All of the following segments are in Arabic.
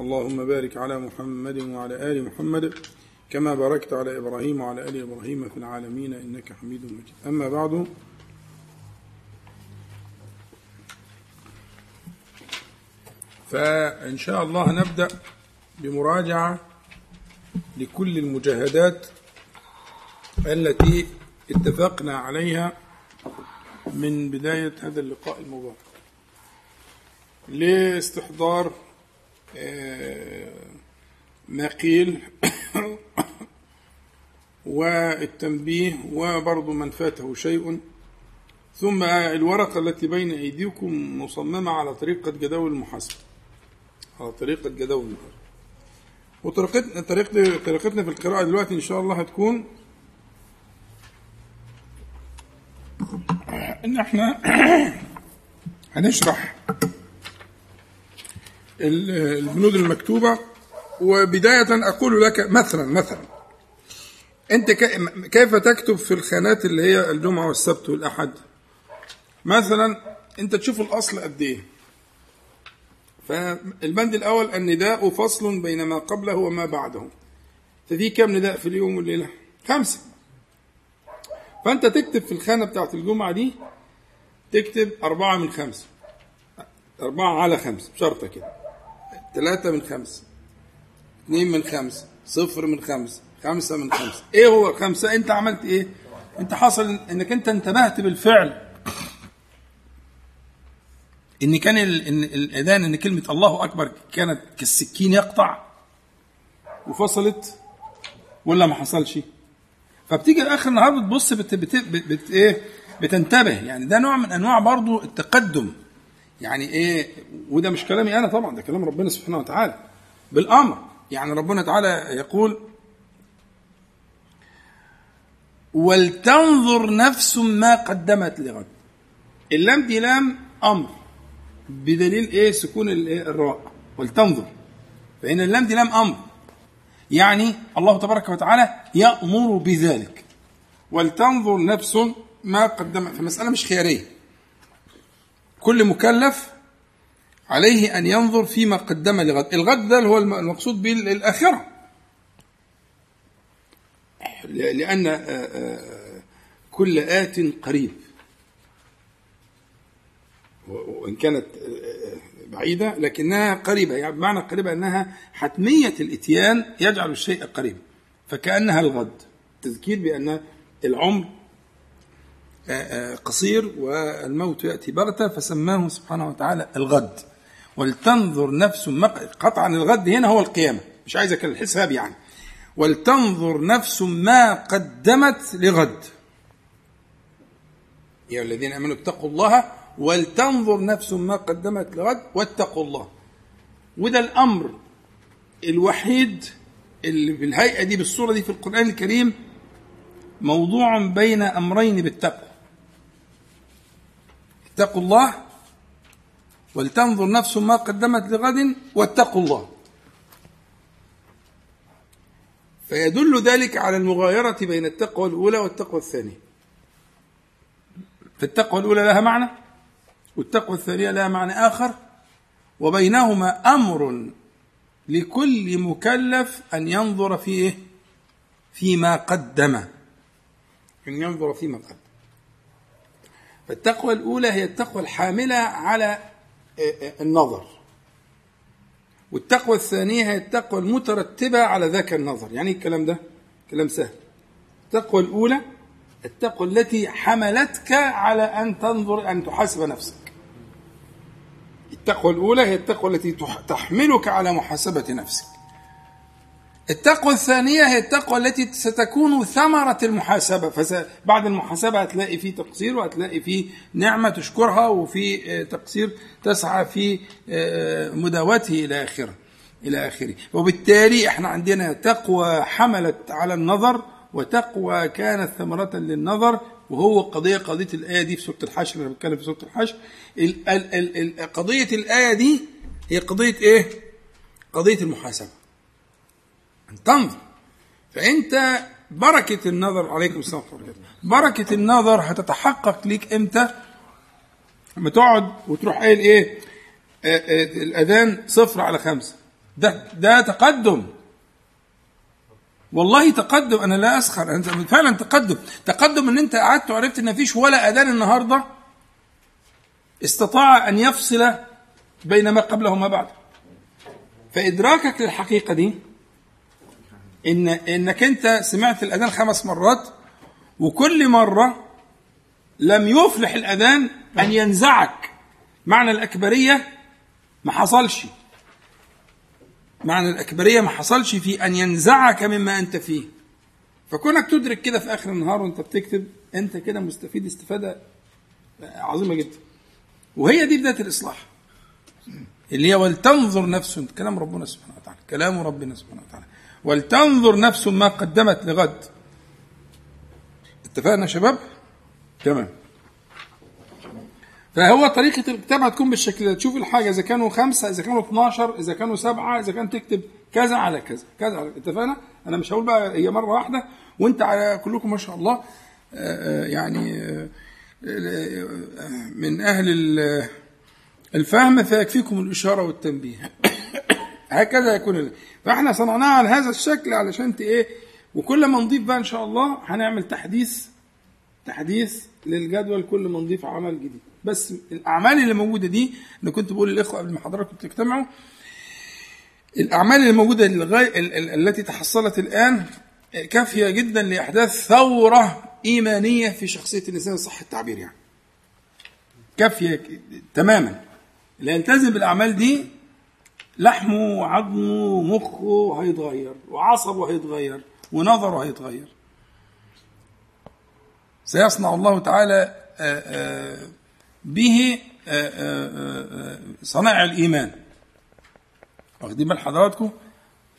اللهم بارك على محمد وعلى آل محمد كما باركت على إبراهيم وعلى آل إبراهيم في العالمين إنك حميد مجيد. أما بعد فإن شاء الله نبدأ بمراجعة لكل المجاهدات التي اتفقنا عليها من بداية هذا اللقاء المبارك. لاستحضار ما قيل والتنبيه وبرضو من فاته شيء. ثم الورقة التي بين أيديكم مصممة على طريقة جداول المحاسبة. على طريقة جداول المحاسبة. وطريقتنا طريقتنا طريقتنا في القراءة دلوقتي إن شاء الله هتكون إن إحنا هنشرح البنود المكتوبة وبداية أقول لك مثلا مثلا أنت كيف تكتب في الخانات اللي هي الجمعة والسبت والأحد؟ مثلا أنت تشوف الأصل قد إيه؟ فالبند الأول النداء فصل بين ما قبله وما بعده. ففي كم نداء في اليوم والليلة؟ خمسة. فأنت تكتب في الخانة بتاعت الجمعة دي تكتب أربعة من خمسة. أربعة على خمسة بشرطة كده. ثلاثة من خمسة. اثنين من خمسة. صفر من خمسة. خمسة من خمسة. إيه هو خمسة؟ أنت عملت إيه؟ أنت حصل إنك أنت انتبهت بالفعل. إن كان ال... إن الاذان إن كلمة الله أكبر كانت كالسكين يقطع وفصلت ولا ما حصلش. فبتيجي اخر النهار بتبص بت... بت... بت... بت... إيه؟ بتنتبه. يعني ده نوع من أنواع برضو التقدم. يعني إيه وده مش كلامي أنا طبعا ده كلام ربنا سبحانه وتعالى. بالأمر يعني ربنا تعالى يقول ولتنظر نفس ما قدمت لغد. اللام دي لام أمر بدليل إيه؟ سكون الراء ولتنظر. فإن اللام دي لام أمر يعني الله تبارك وتعالى يأمر بذلك. ولتنظر نفس ما قدمت. فالمساله مش خيارية. كل مكلف عليه أن ينظر فيما قدم لغد. الغد ده هو المقصود به الآخرة. لأن كل آت قريب. وإن كانت بعيدة لكنها قريبة. يعني بمعنى قريبة أنها حتمية الإتيان يجعل الشيء قريبا فكأنها الغد. تذكير بأن العمر قصير والموت يأتي بغتة فسماه سبحانه وتعالى الغد. ولتنظر نفس ما قطعا الغد هنا هو القيامة. مش عايز الحساب يعني. ولتنظر نفس ما قدمت لغد. يا الذين آمنوا اتقوا الله ولتنظر نفس ما قدمت لغد واتقوا الله. وده الأمر الوحيد اللي بالهيئه دي بالصورة دي في القرآن الكريم موضوع بين أمرين بالتقوى. اتقوا الله ولتنظر نفس ما قدمت لغد واتقوا الله. فيدل ذلك على المغايرة بين التقوى الأولى والتقوى الثانية. فالتقوى الأولى لها معنى والتقوى الثانية لها معنى آخر وبينهما أمر لكل مكلف أن ينظر فيه فيما قدم. أن ينظر فيما قدم. فالتقوى الأولى هي التقوى الحاملة على النظر. والتقوى الثانية هي التقوى المترتبة على ذاك النظر. يعني الكلام ده؟ كلام سهل. التقوى الأولى التقوى التي حملتك على أن تنظر أن تحاسب نفسك. التقوى الأولى هي التقوى التي تحملك على محاسبة نفسك. التقوى الثانية هي التقوى التي ستكون ثمرة المحاسبة. فبعد المحاسبة هتلاقي فيه تقصير وهتلاقي فيه نعمة تشكرها وفي تقصير تسعى في مداوته إلى آخره إلى آخره. وبالتالي إحنا عندنا تقوى حملت على النظر وتقوى كانت ثمرة للنظر. وهو قضية قضية الآية دي في سورة الحشر أنا بتكلم في سورة الحشر. ال- ال- ال- ال- قضية الآية دي هي قضية إيه؟ قضية المحاسبة. أن تنظر. فأنت بركة النظر عليكم السلام. بركة النظر هتتحقق ليك إمتى؟ لما تقعد وتروح قايل إيه؟ آه، آه، الأذان صفر على خمسة. ده ده تقدم. والله تقدم. أنا لا أسخر. أنت فعلا تقدم. تقدم إن أنت قعدت وعرفت إن مفيش ولا أذان النهارده استطاع أن يفصل بين ما قبله وما بعده. فإدراكك للحقيقة دي إن إنك أنت سمعت الأذان خمس مرات وكل مرة لم يفلح الأذان أن ينزعك. معنى الأكبرية ما حصلش. معنى الأكبرية ما حصلش في أن ينزعك مما أنت فيه. فكونك تدرك كده في آخر النهار وأنت بتكتب أنت كده مستفيد استفادة عظيمة جدا. وهي دي بداية الإصلاح. اللي هي ولتنظر نفس كلام ربنا سبحانه وتعالى كلام ربنا سبحانه وتعالى. ولتنظر نفس ما قدمت لغد. اتفقنا يا شباب؟ تمام. فهو طريقة الكتاب هتكون بالشكل ده. تشوف الحاجة إذا كانوا خمسة إذا كانوا 12 إذا كانوا سبعة إذا كان تكتب كذا على كذا كذا على اتفقنا؟ أنا مش هقول بقى هي مرة واحدة. وأنت على كلكم ما شاء الله آه، آه، يعني آه، من أهل ال- الفهم فيكفيكم الإشارة والتنبيه. هكذا يكون فاحنا صنعناها على هذا الشكل علشان إيه وكل ما نضيف بقى إن شاء الله هنعمل تحديث تحديث للجدول كل ما نضيف عمل جديد. بس الأعمال اللي موجودة دي أنا كنت بقول للإخوة قبل ما حضراتكم تجتمعوا الأعمال اللي موجودة ال- التي تحصلت الآن كافية جدا لأحداث ثورة إيمانية في شخصية الإنسان صح التعبير يعني. كافية تماما. اللي يلتزم بالأعمال دي لحمه وعظمه ومخه هيتغير وعصبه هيتغير ونظره هيتغير. سيصنع الله تعالى آه، آه، به آه، صنائع الإيمان. واخدين بال حضراتكم؟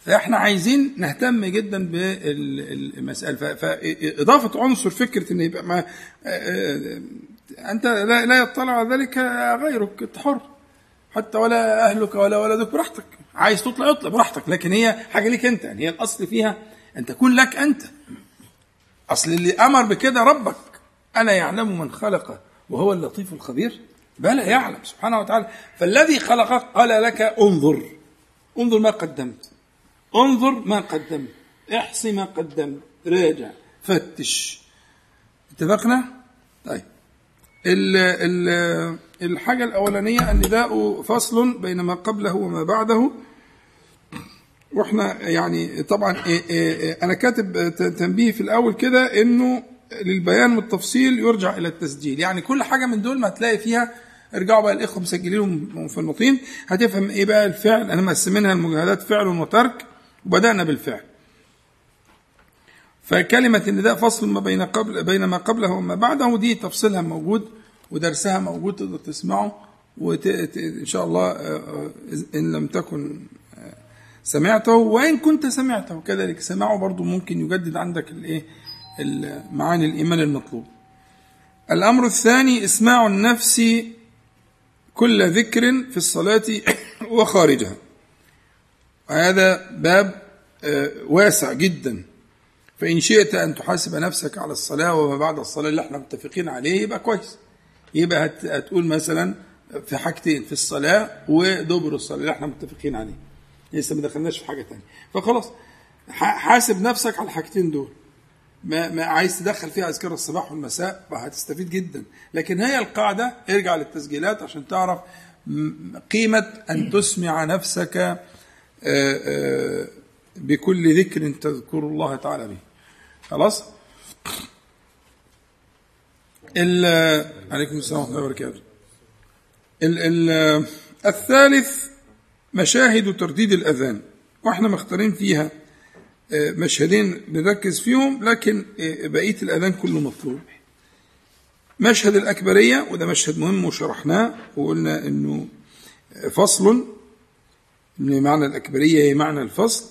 فاحنا عايزين نهتم جدا بالمسألة. ف- فاضافه عنصر فكرة إن يبقى ما أنت لا يطلع على ذلك غيرك أنت حر. حتى ولا أهلك ولا ولدك براحتك. عايز تطلع اطلع براحتك لكن هي حاجة ليك أنت يعني هي الأصل فيها ان تكون لك أنت. أصل اللي أمر بكده ربك. ألا يعلم من خلق وهو اللطيف الخبير؟ بلى يعلم سبحانه وتعالى. فالذي خلقك قال لك انظر. انظر ما قدمت. انظر ما قدمت. احصي ما قدمت. راجع. فتش. اتفقنا؟ طيب. ال ال الحاجة الأولانية النداء فصل بين ما قبله وما بعده. وإحنا يعني طبعا إيه إيه إيه أنا كاتب تنبيه في الأول كده إنه للبيان والتفصيل يرجع إلى التسجيل. يعني كل حاجة من دول ما هتلاقي فيها ارجعوا بقى الإخوة مسجلين ومفنطين. هتفهم إيه بقى الفعل؟ أنا مقسمينها المجاهدات فعل وترك وبدأنا بالفعل. فكلمة النداء فصل ما بين قبل بين ما قبله وما بعده دي تفصيلها موجود. ودرسها موجود تقدر تسمعه وت... إن شاء الله آه، آه، إن لم تكن آه، سمعته وإن كنت سمعته. كذلك سماعه برضو ممكن يجدد عندك الإيه؟ ال- معاني الإيمان المطلوب. الأمر الثاني إسماع النفس كل ذكر في الصلاة وخارجها. هذا باب واسع جدا. فإن شئت أن تحاسب نفسك على الصلاة وما بعد الصلاة اللي إحنا متفقين عليه يبقى كويس. يبقى هت- هتقول مثلا في حاجتين في الصلاة ودبر الصلاة اللي إحنا متفقين عليه. لسه ما دخلناش في حاجة تانية. فخلاص حاسب نفسك على الحاجتين دول. ما, ما عايز تدخل فيها أذكار الصباح والمساء هتستفيد جدا. لكن هي القاعدة ارجع للتسجيلات عشان تعرف قيمة أن تسمع نفسك آه، آه، بكل ذكر تذكر الله تعالى به. خلاص؟ عليكم السلام ورحمة الله وبركاته. ال- ال- الثالث مشاهد ترديد الأذان. وإحنا مختارين فيها آه، مشهدين بنركز فيهم لكن آه، بقية الأذان كله مطلوب. مشهد الأكبرية وده مشهد مهم وشرحناه وقلنا إنه فصل معنى الأكبرية هي معنى الفصل.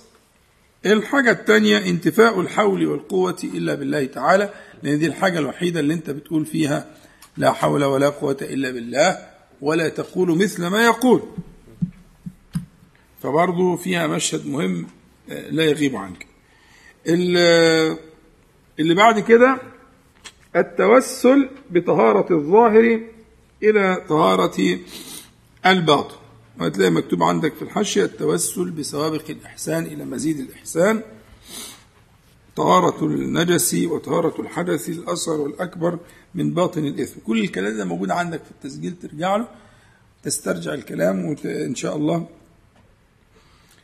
الحاجة الثانية انتفاء الحول والقوة إلا بالله تعالى. لأن دي الحاجة الوحيدة اللي أنت بتقول فيها لا حول ولا قوة إلا بالله ولا تقول مثل ما يقول. فبرضه فيها مشهد مهم آه، لا يغيب عنك. اللي بعد كده التوسل بطهارة الظاهر إلى طهارة الباطن. وهتلاقي مكتوب عندك في الحاشية التوسل بسوابق الإحسان إلى مزيد الإحسان. طهارة النجس وطهارة الحدث الأصغر والأكبر من باطن الإثم. كل الكلام ده موجود عندك في التسجيل ترجع له تسترجع الكلام وإن شاء الله.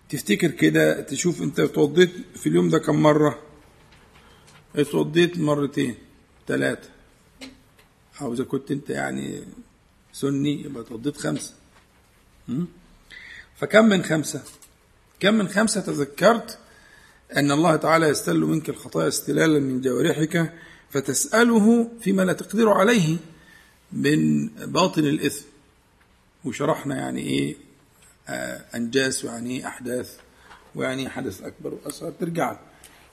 تفتكر كده تشوف أنت اتوضيت في اليوم ده كم مرة؟ اتوضيت مرتين ثلاثة أو إذا كنت أنت يعني سني يبقى اتوضيت خمسة. فكم من خمسة؟ كم من خمسة تذكرت أن الله تعالى يستل منك الخطايا استلالا من جوارحك فتسأله فيما لا تقدر عليه من باطن الإثم. وشرحنا يعني إيه آه، أنجاس ويعني إيه أحداث ويعني إيه حدث أكبر وأصغر. ترجع.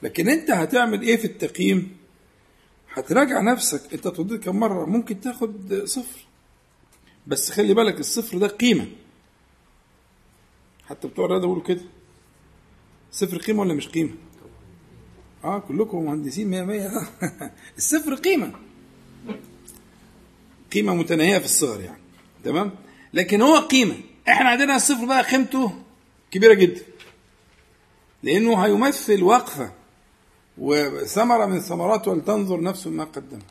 لكن أنت هتعمل إيه في التقييم؟ هتراجع نفسك. أنت توديك كم مرة ممكن تاخد صفر. بس خلي بالك الصفر ده قيمة. حتى بتوع الرياضة بيقولوا كده. صفر قيمة ولا مش قيمة؟ آه كلكم مهندسين 100 100 الصفر قيمة. قيمة متناهية في الصغر يعني. تمام؟ لكن هو قيمة. إحنا عندنا الصفر بقى قيمته كبيرة جدا. لأنه هيمثل وقفة وثمرة من ثمرات ولتنظر نفس ما قدمت.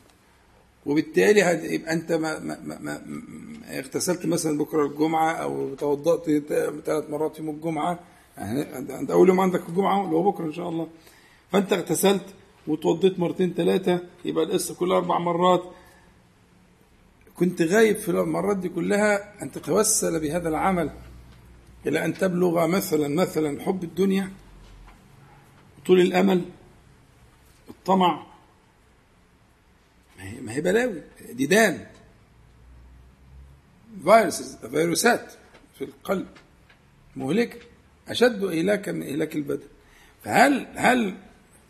وبالتالي يبقى أنت ما, ما, ما, ما اغتسلت مثلا بكرة الجمعة أو توضأت ثلاث مرات يوم الجمعة يعني انت أول يوم عندك الجمعة اللي هو بكرة إن شاء الله. فأنت اغتسلت وتوضيت مرتين ثلاثة يبقى القصة كلها أربع مرات. كنت غايب في المرات دي كلها أن تتوسل بهذا العمل إلى أن تبلغ مثلا مثلا حب الدنيا طول الأمل الطمع. ما هي بلاوي ديدان فيروسز فيروسات في القلب مهلكة. أشد إهلاكا من إهلاك البدن فهل هل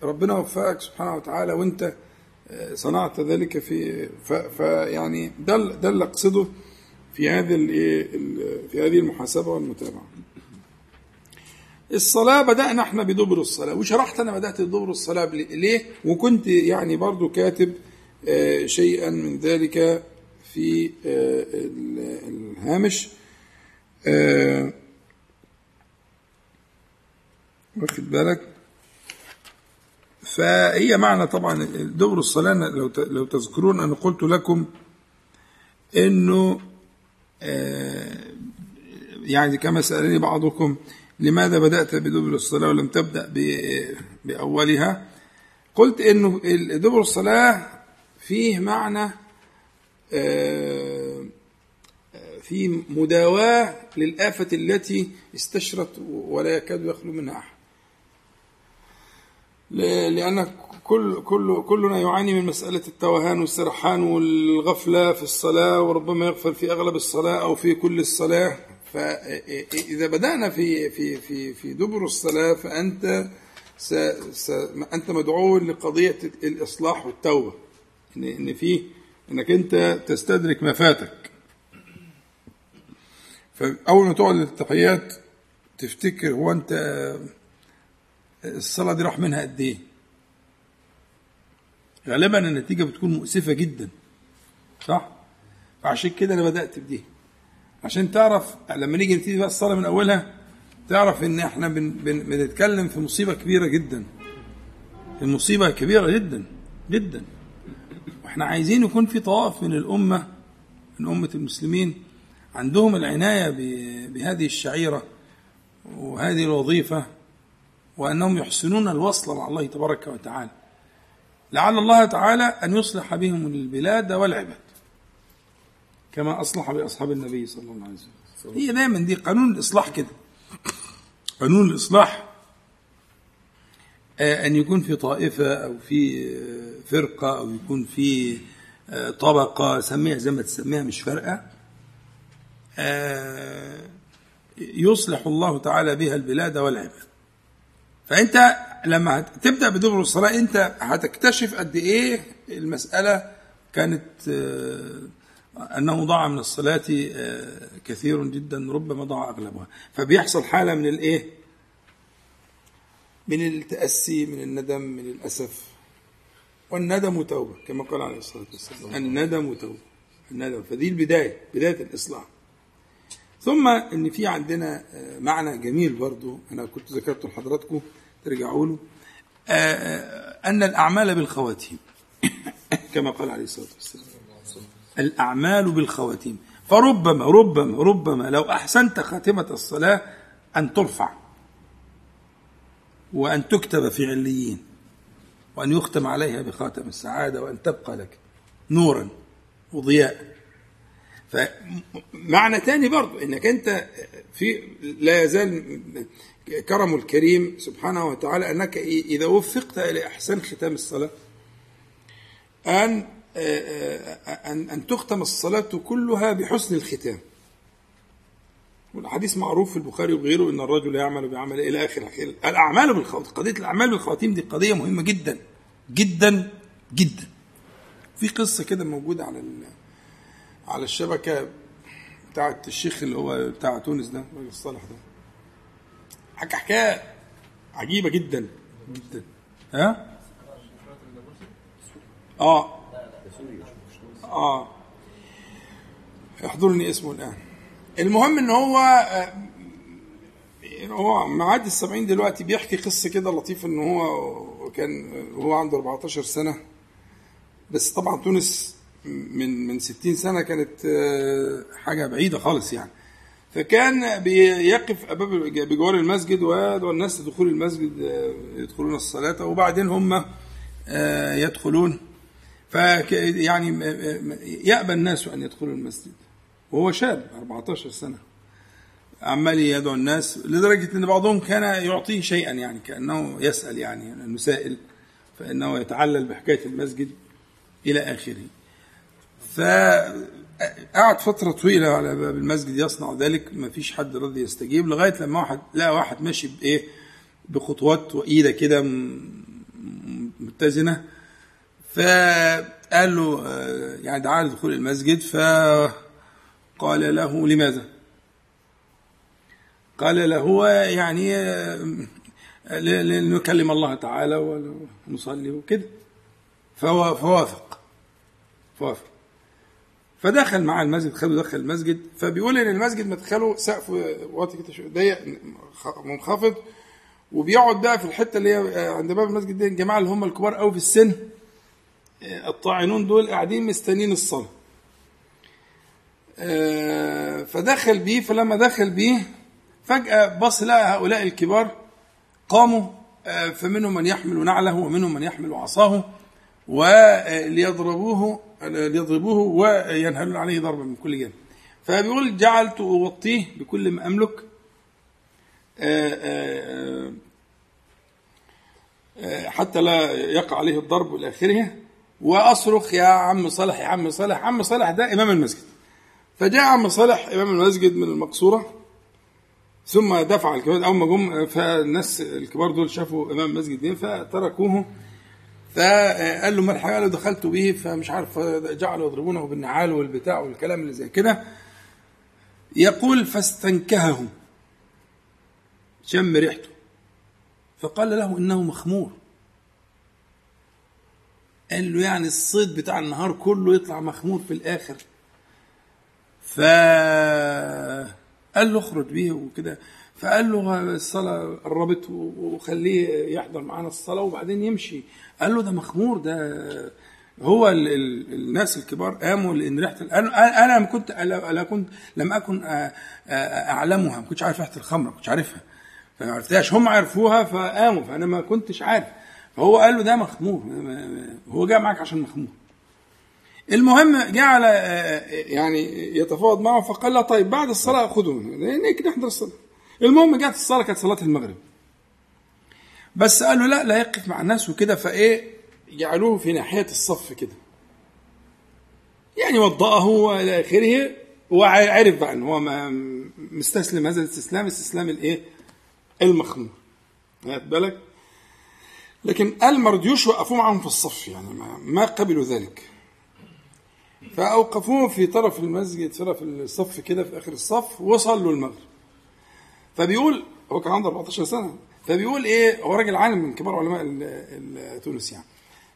ربنا وفقك سبحانه وتعالى وأنت آه، صنعت ذلك في فيعني ده ده اللي أقصده في هذه في هذه المحاسبة والمتابعة. الصلاة بدأنا إحنا بدبر الصلاة وشرحت أنا بدأت بدبر الصلاة ليه؟ وكنت يعني برضو كاتب آه، شيئا من ذلك في آه، الهامش واخد بالك؟ فهي معنى طبعا دبر الصلاة لو لو تذكرون أنا قلت لكم إنه يعني كما سألني بعضكم لماذا بدأت بدبر الصلاة ولم تبدأ بأولها؟ قلت إنه دبر الصلاة فيه معنى آه، في مداواة للآفة التي استشرت ولا يكاد يخلو منها أحد. لأن كل كل كلنا يعاني من مسألة التوهان والسرحان والغفلة في الصلاة وربما يغفل في أغلب الصلاة أو في كل الصلاة. فإذا بدأنا في في في في دبر الصلاة فأنت س س أنت مدعو لقضية الإصلاح والتوبة. ان إن فيه إنك أنت تستدرك ما فاتك فأول ما تقعد للتحيات تفتكر هو أنت الصلاة دي راح منها قد إيه؟ غالبا النتيجة بتكون مؤسفة جدا صح؟ فعشان كده أنا بدأت بدي. عشان تعرف لما نيجي نبتدي بقى الصلاة من أولها تعرف إن إحنا بن بن بنتكلم في مصيبة كبيرة جدا. المصيبه كبيرة جدا جدا. إحنا عايزين يكون في طوائف من الأمة من أمة المسلمين. عندهم العناية بهذه الشعيرة وهذه الوظيفة. وأنهم يحسنون الوصل مع الله تبارك وتعالى. لعل الله تعالى أن يصلح بهم البلاد والعباد كما أصلح بأصحاب النبي صلى الله عليه وسلم. هي دايما دي قانون الإصلاح كده. قانون الإصلاح آه، أن يكون في طائفة أو في آه، فرقة أو يكون في آه، طبقة سميها زي ما تسميها مش فارقة. يصلح الله تعالى بها البلاد والعباد. فأنت لما تبدأ بدبر الصلاة أنت هتكتشف قد إيه المسألة كانت آه، أنه ضاع من الصلاة آه، كثير جدا ربما ضاع أغلبها. فبيحصل حالة من الإيه؟ من التأسي من الندم من الأسف. والندم توبة كما قال عليه الصلاة والسلام. الندم توبة الندم. فدي البداية بداية الإصلاح. ثم إن في عندنا آه، معنى جميل برضو. أنا كنت ذكرته لحضراتكم. ترجعوا له. آه، آه، أن الأعمال بالخواتيم. كما قال عليه الصلاة والسلام. الأعمال بالخواتيم. فربما ربما ربما لو أحسنت خاتمة الصلاة أن ترفع وأن تكتب في عليين وأن يختم عليها بخاتم السعادة وأن تبقى لك نورا وضياء. فمعنى تاني برضو إنك أنت في لا يزال كرم الكريم سبحانه وتعالى أنك إذا وفقت إلى احسان ختام الصلاة أن أن أن تختم الصلاة كلها بحسن الختام. والحديث معروف في البخاري وغيره إن الرجل يعمل بعمل إلى آخر الأعمال بالخواتيم قضية الأعمال بالخواتيم دي قضية مهمة جدا جدا جدا. في قصة كده موجودة على على الشبكة بتاعت الشيخ اللي هو بتاع تونس ده الصالح ده. حكى حكاية عجيبة جدا جدا. ها؟ آه. آه. يحضرني اسمه الآن. المهم إن هو آه، هو معدي السبعين دلوقتي بيحكي قصة كده لطيفة إن هو كان هو عنده 14 سنة. بس طبعا تونس من من 60 سنة كانت آه، حاجة بعيدة خالص يعني. فكان بيقف بجوار المسجد ويدعو الناس لدخول المسجد آه، يدخلون الصلاة وبعدين هم آه، يدخلون. فيعني يأبى الناس أن يدخلوا المسجد. وهو شاب 14 سنة. عمال يدعو الناس لدرجة أن بعضهم كان يعطيه شيئا يعني كأنه يسأل يعني أنه سائل فإنه يتعلل بحكاية المسجد إلى آخره. فقعد فترة طويلة على باب المسجد يصنع ذلك ما فيش حد رضي يستجيب لغاية لما واحد لقى واحد ماشي بإيه؟ بخطوات وإيدة كده متزنة. فقال له آه، يعني دعاه لدخول المسجد فقال له لماذا؟ قال له يعني آه، لنكلم الله تعالى ونصلي وكده. فوافق. فوافق. فدخل معاه المسجد خده دخل المسجد فبيقول إن المسجد مدخله سقف واطي كده ضيق منخفض وبيقعد بقى في الحتة اللي هي عند باب المسجد دي الجماعة اللي هم الكبار قوي في السن الطاعنون دول قاعدين مستنيين الصلاة. آه، فدخل بيه فلما دخل بيه فجأة بص لقى هؤلاء الكبار قاموا آه، فمنهم من يحمل نعله ومنهم من يحمل عصاه وليضربوه ليضربوه وينهلون عليه ضربا من كل جانب. فبيقول جعلت أغطيه بكل ما أملك. آه، آه، آه، حتى لا يقع عليه الضرب إلى آخره. وأصرخ يا عم صالح يا عم صالح. عم صالح ده إمام المسجد. فجاء عم صالح إمام المسجد من المقصورة. ثم دفع الكبار أول ما جم فالناس الكبار دول شافوا إمام المسجد فتركوه. فقال له ما الحاجة اللي دخلت به فمش عارف جعلوا يضربونه بالنعال والبتاع والكلام اللي زي كده. يقول فاستنكهه شم ريحته. فقال له إنه مخمور. قال له يعني الصيد بتاع النهار كله يطلع مخمور في الآخر. فقال له اخرج بيه وكده. فقال له الصلاة قربت وخليه يحضر معانا الصلاة وبعدين يمشي. قال له ده مخمور ده هو ال ال الناس الكبار قاموا لأن ريحة أنا أنا كنت لا كنت لم أكن أعلمها ما كنتش عارف ريحة الخمر ما كنتش عارفها فما عرفتهاش. هم عرفوها فقاموا فأنا ما كنتش عارف. فهو قال له ده مخمور هو جاء معاك عشان مخمور. المهم جعل يعني يتفاوض معه فقال له طيب بعد الصلاة خذوا هيك نحضر الصلاة. المهم جت الصلاة كانت صلاة المغرب. بس قالوا لا لا يقف مع الناس وكده فإيه جعلوه في ناحية الصف كده. يعني وضأه وإلى آخره هو عرف بقى إن هو مستسلم هذا الاستسلام استسلام الإيه؟ المخمور واخد بالك؟ لكن قال ما رضيوش يوقفوه معاهم في الصف يعني ما, ما قبلوا ذلك. فأوقفوه في طرف المسجد طرف الصف كده في آخر الصف وصلوا المغرب. فبيقول هو كان عنده 14 سنة فبيقول إيه هو راجل عالم من كبار علماء تونس يعني.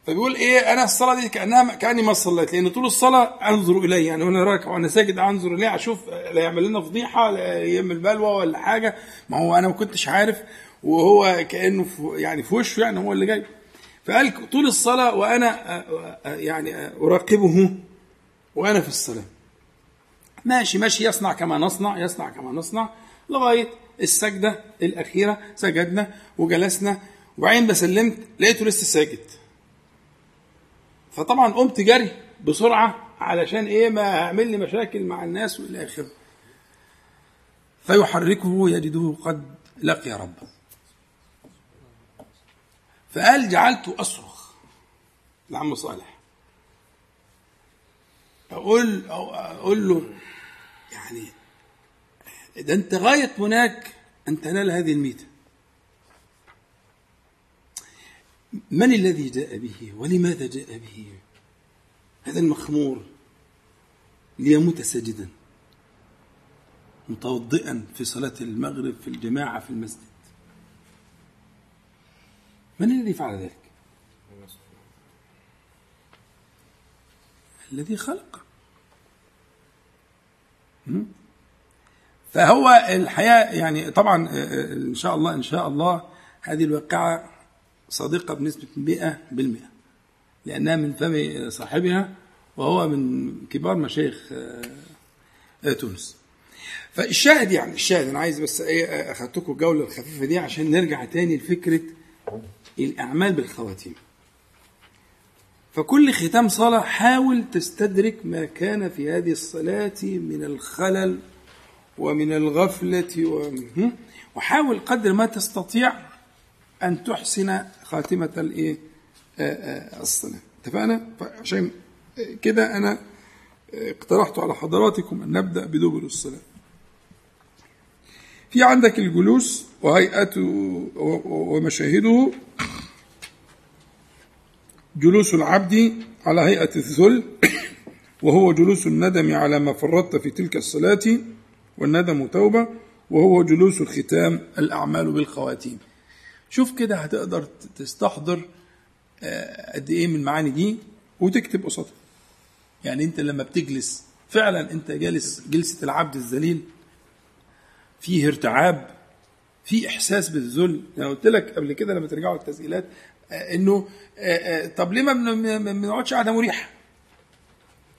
فبيقول إيه أنا الصلاة دي كانها كأني ما صليت لأن طول الصلاة أنظر اليه يعني وأنا راكع وأنا ساجد أنظر إليه أشوف لا يعمل لنا فضيحة لا يعمل بلوى ولا حاجة. ما هو أنا ما كنتش عارف وهو كأنه يعني في وشه يعني هو اللي جاي. فقال طول الصلاة وأنا يعني أراقبه وأنا في الصلاة. ماشي ماشي يصنع كما نصنع يصنع كما نصنع لغاية السجدة الأخيرة سجدنا وجلسنا وبعدين بسلمت لقيته لسه ساجد فطبعا قمت جري بسرعة علشان إيه؟ ما أعمل لي مشاكل مع الناس والى آخره. فيحركه يجده قد لقي ربه. فقال جعلت أصرخ لعم صالح. أقول أقول له يعني ده أنت غاية هناك أن تنال هذه الميتة. من الذي جاء به ولماذا جاء به؟ هذا المخمور ليموت ساجدا متوضئا في صلاة المغرب في الجماعة في المسجد. من الذي فعل ذلك؟ الذي خلق فهو الحياة يعني طبعا إن شاء الله إن شاء الله هذه الواقعة صادقة بنسبة 100% لأنها من فم صاحبها وهو من كبار مشايخ آه، تونس. فالشاهد يعني الشاهد أنا عايز بس إيه أخدتكم الجولة الخفيفة دي عشان نرجع تاني لفكرة الأعمال بالخواتيم. فكل ختام صلاة حاول تستدرك ما كان في هذه الصلاة من الخلل ومن الغفلة وحاول قدر ما تستطيع أن تحسن خاتمة الإيه؟ الصلاة. اتفقنا؟ عشان كده أنا اقترحت على حضراتكم أن نبدأ بدبر الصلاة. في عندك الجلوس وهيئته ومشاهده. جلوس العبد على هيئة الذل وهو جلوس الندم على ما فرطت في تلك الصلاة. والندم توبة وهو جلوس الختام الأعمال بالخواتيم. شوف كده هتقدر تستحضر قد إيه من المعاني دي وتكتب قصادها. يعني أنت لما بتجلس فعلا أنت جالس جلسة العبد الذليل فيه ارتعاب في إحساس بالذل. أنا قلت لك قبل كده لما ترجعوا التسجيلات إنه طب ليه ما بنقعدش قعده مريحة؟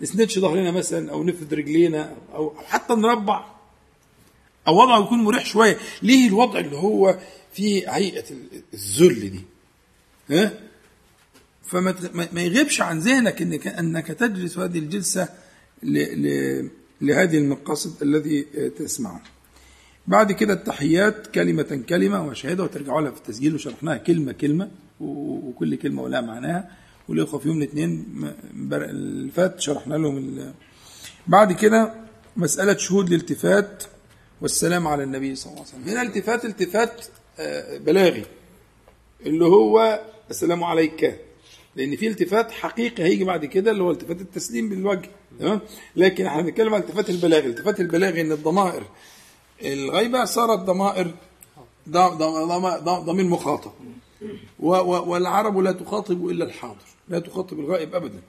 نسندش ظهرنا مثلا أو نفرد رجلينا أو حتى نربع. أو وضعه يكون مريح شوية. ليه الوضع اللي هو في هيئة الذل دي؟ ها؟ فما ما يغيبش عن ذهنك انك أنك تجلس هذه الجلسة لهذه المقاصد الذي تسمعه. بعد كده التحيات كلمة كلمة وشهادة وترجعوا لها في التسجيل وشرحناها كلمة كلمة وكل كلمة ولها معناها. والإخوة في يوم الاثنين اللي فات شرحنا لهم بعد كده مسألة شهود الالتفات. والسلام على النبي صلى الله عليه وسلم. هنا التفات التفات بلاغي اللي هو السلام عليك. لأن في التفات حقيقي هيجي بعد كده اللي هو التفات التسليم بالوجه تمام؟ لكن إحنا بنتكلم عن التفات البلاغي. التفات البلاغي إن الضمائر الغيبة صارت ضمائر ضمير مخاطب. والعرب لا تخاطب إلا الحاضر لا تخاطب الغائب ابدا.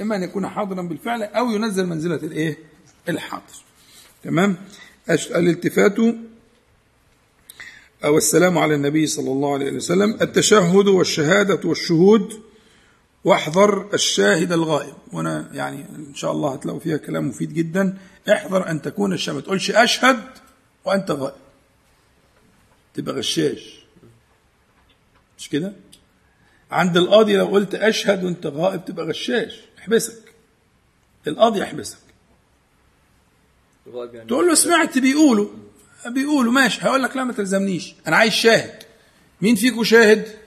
إما أن يكون حاضرا بالفعل أو ينزل منزلة الإيه؟ الحاضر. تمام؟ الالتفات أو السلام على النبي صلى الله عليه وسلم التشهد والشهادة والشهود واحذر الشاهد الغائب. وأنا يعني إن شاء الله هتلاقوا فيها كلام مفيد جدا. احذر أن تكون الشاهد. ما تقولش أشهد وأنت غائب. تبقى غشاش. مش كده؟ عند القاضي لو قلت أشهد وأنت غائب تبقى غشاش. يحبسك القاضي يحبسك. تقول له سمعت بيقولوا بيقولوا ماشي هقول لك لا ما تلزمنيش أنا عايز شاهد. مين فيكم شاهد؟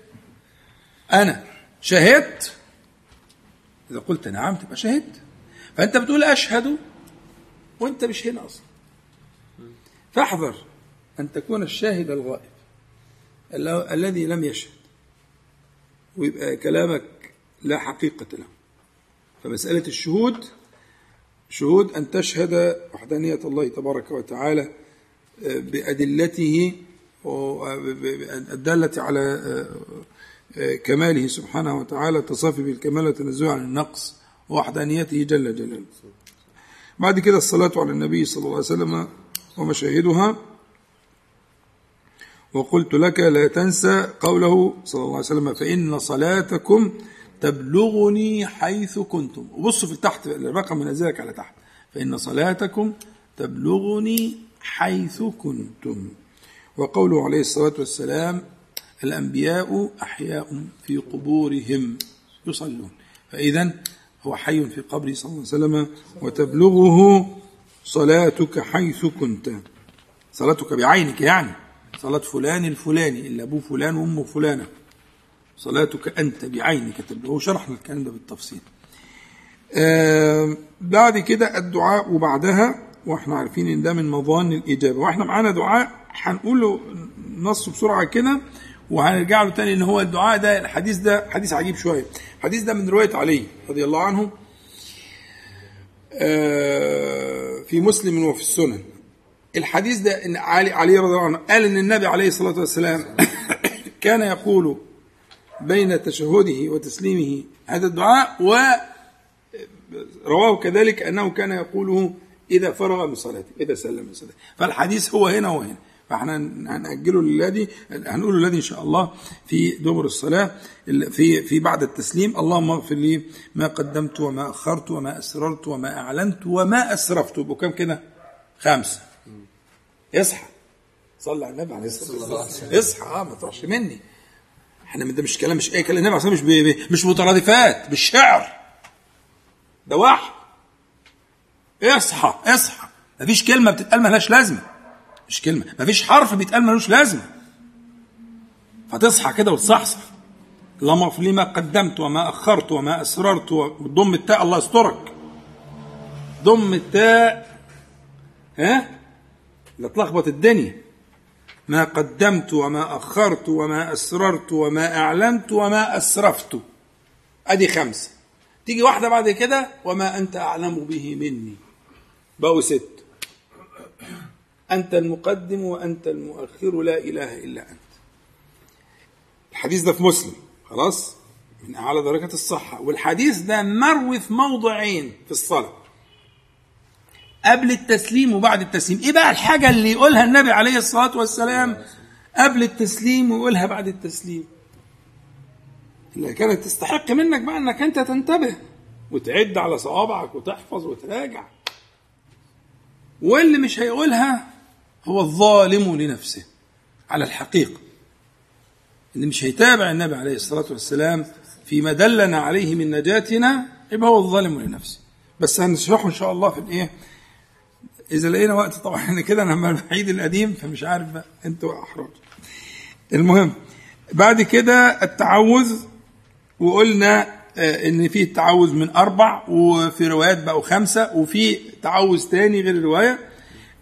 أنا. شهدت إذا قلت نعم تبقى شهدت فأنت بتقول أشهد وأنت مش هنا أصلا. فاحذر أن تكون الشاهد الغائب الذي لم يشهد. ويبقى كلامك لا حقيقة له. فمسألة الشهود شهود أن تشهد وحدانية الله تبارك وتعالى آه، بأدلته الدالة على آه، آه، كماله سبحانه وتعالى التصافي بالكمال والتنزه عن النقص ووحدانيته جل جلاله. بعد كده الصلاة على النبي صلى الله عليه وسلم ومشاهدها. وقلت لك لا تنسى قوله صلى الله عليه وسلم فإن صلاتكم تبلغني حيث كنتم. وبصوا في تحت الرقم منزلك على تحت. فإن صلاتكم تبلغني حيث كنتم. وقوله عليه الصلاة والسلام الأنبياء أحياء في قبورهم يصلون. فإذا هو حي في قبره صلى الله عليه وسلم وتبلغه صلاتك حيث كنت. صلاتك بعينك يعني. صلاة فلان الفلاني إلا أبوه فلان وأمه فلانة. صلاتك أنت بعينك تبلغه شرحنا الكلام ده بالتفصيل. آه بعد كده الدعاء وبعدها وإحنا عارفين إن ده من مظان الإجابة. وإحنا معانا دعاء هنقوله نص بسرعة كده وهنرجع له تاني إن هو الدعاء ده الحديث ده حديث عجيب شوية. الحديث ده من رواية علي رضي الله عنه آه، في مسلم وفي السنن. الحديث ده إن علي علي رضي الله عنه قال إن النبي عليه الصلاة والسلام كان يقول بين تشهده وتسليمه هذا الدعاء ورواه كذلك أنه كان يقوله إذا فرغ من صلاته إذا سلم من صلاته. فالحديث هو هنا وهنا. فإحنا هنأجله للذي هنقوله الذي إن شاء الله في دبر الصلاة في في بعد التسليم. اللهم اغفر لي ما قدمت وما أخرت وما أسررت وما أعلنت وما أسرفت. بكم كده؟ خمسة. اصحى. صلى على النبي عليه الصلاة والسلام. اصحى. آه ما تروحش مني. إحنا ده مش كلام مش أي كلام. النبي عليه مش بي مش مترادفات مش شعر ده وحي. اصحى اصحى. مفيش كلمة بتتقال ملهاش لازمة. مش كلمة. مفيش حرف بيتقال ملوش لازمة. فتصحى كده وتصحصح. اللهم اغفر لي ما قدمت وما أخرت وما أسررت وضم التاء الله يسترك. ضم التاء. ها؟ لا تلخبط الدنيا. ما قدمت وما أخرت وما أسررت وما أعلنت وما أسرفت. أدي خمسة. تيجي واحدة بعد كده وما أنت أعلم به مني. بقوا ست أنت المقدم وأنت المؤخر لا إله إلا أنت. الحديث ده في مسلم. خلاص؟ من أعلى درجات الصحة. والحديث ده مروي في موضعين في الصلاة. قبل التسليم وبعد التسليم. إيه بقى الحاجة اللي يقولها النبي عليه الصلاة والسلام قبل التسليم ويقولها بعد التسليم؟ اللي كانت تستحق منك بقى إنك أنت تنتبه وتعد على صوابعك وتحفظ وتراجع. واللي مش هيقولها هو الظالم لنفسه على الحقيقة. اللي مش هيتابع النبي عليه الصلاة والسلام فيما دلنا عليه من نجاتنا يبقى هو الظالم لنفسه. بس هنشرحه إن شاء الله في الإيه؟ إذا لقينا وقت طبعا إحنا كده أنا الوحيد القديم فمش عارف بقى. أنتوا احرج المهم بعد كده التعوذ وقلنا آه، إن في التعوذ من أربع وفي روايات بقوا خمسة وفي تعوذ تاني غير الرواية.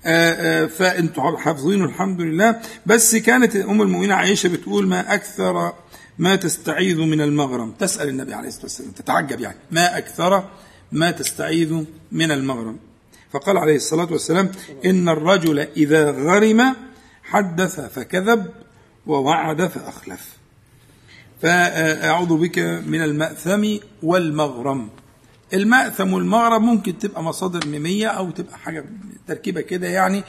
آه، آه، فأنتوا حافظينه الحمد لله. بس كانت أم المؤمنين عائشة بتقول ما أكثر ما تستعيذ من المغرم. تسأل النبي عليه الصلاة والسلام تتعجب يعني. ما أكثر ما تستعيذ من المغرم. فقال عليه الصلاة والسلام إن الرجل إذا غرم حدث فكذب ووعد فأخلف. فأعوذ بك من المأثم والمغرم. المأثم والمغرم ممكن تبقى مصادر ميمية أو تبقى حاجة تركيبة كده يعني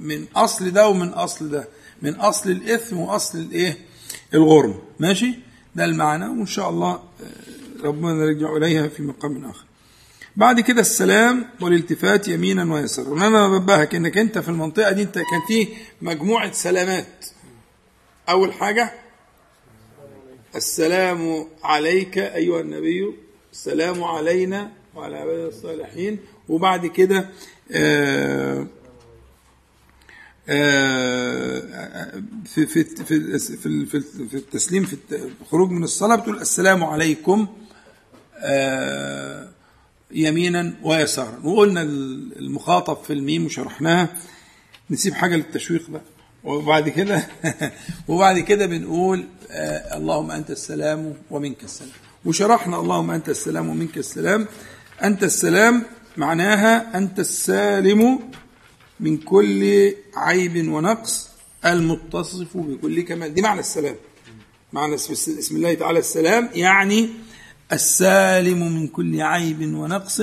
من أصل ده ومن أصل ده. من أصل الإثم وأصل الإيه؟ الغرم. ماشي؟ ده المعنى. وإن شاء الله ربنا نرجع إليها في مقام آخر. بعد كده السلام والالتفات يمينا ويسارا وأنا بنبهك إنك أنت في المنطقة دي أنت كان في مجموعة سلامات. أول حاجة السلام عليك أيها النبي السلام علينا وعلى عباد الصالحين. وبعد كده آه، آه، في في في في في التسليم في الخروج من الصلاة بتقول السلام عليكم. آه يمينا ويسارا. وقلنا المخاطب في الميم وشرحناها. نسيب حاجة للتشويق بقى. وبعد كده وبعد كده بنقول آه اللهم أنت السلام ومنك السلام. وشرحنا اللهم أنت السلام ومنك السلام. أنت السلام معناها أنت السالم من كل عيب ونقص المتصف بكل كمال. دي معنى السلام. معنى اسم الله تعالى السلام يعني السالم من كل عيب ونقص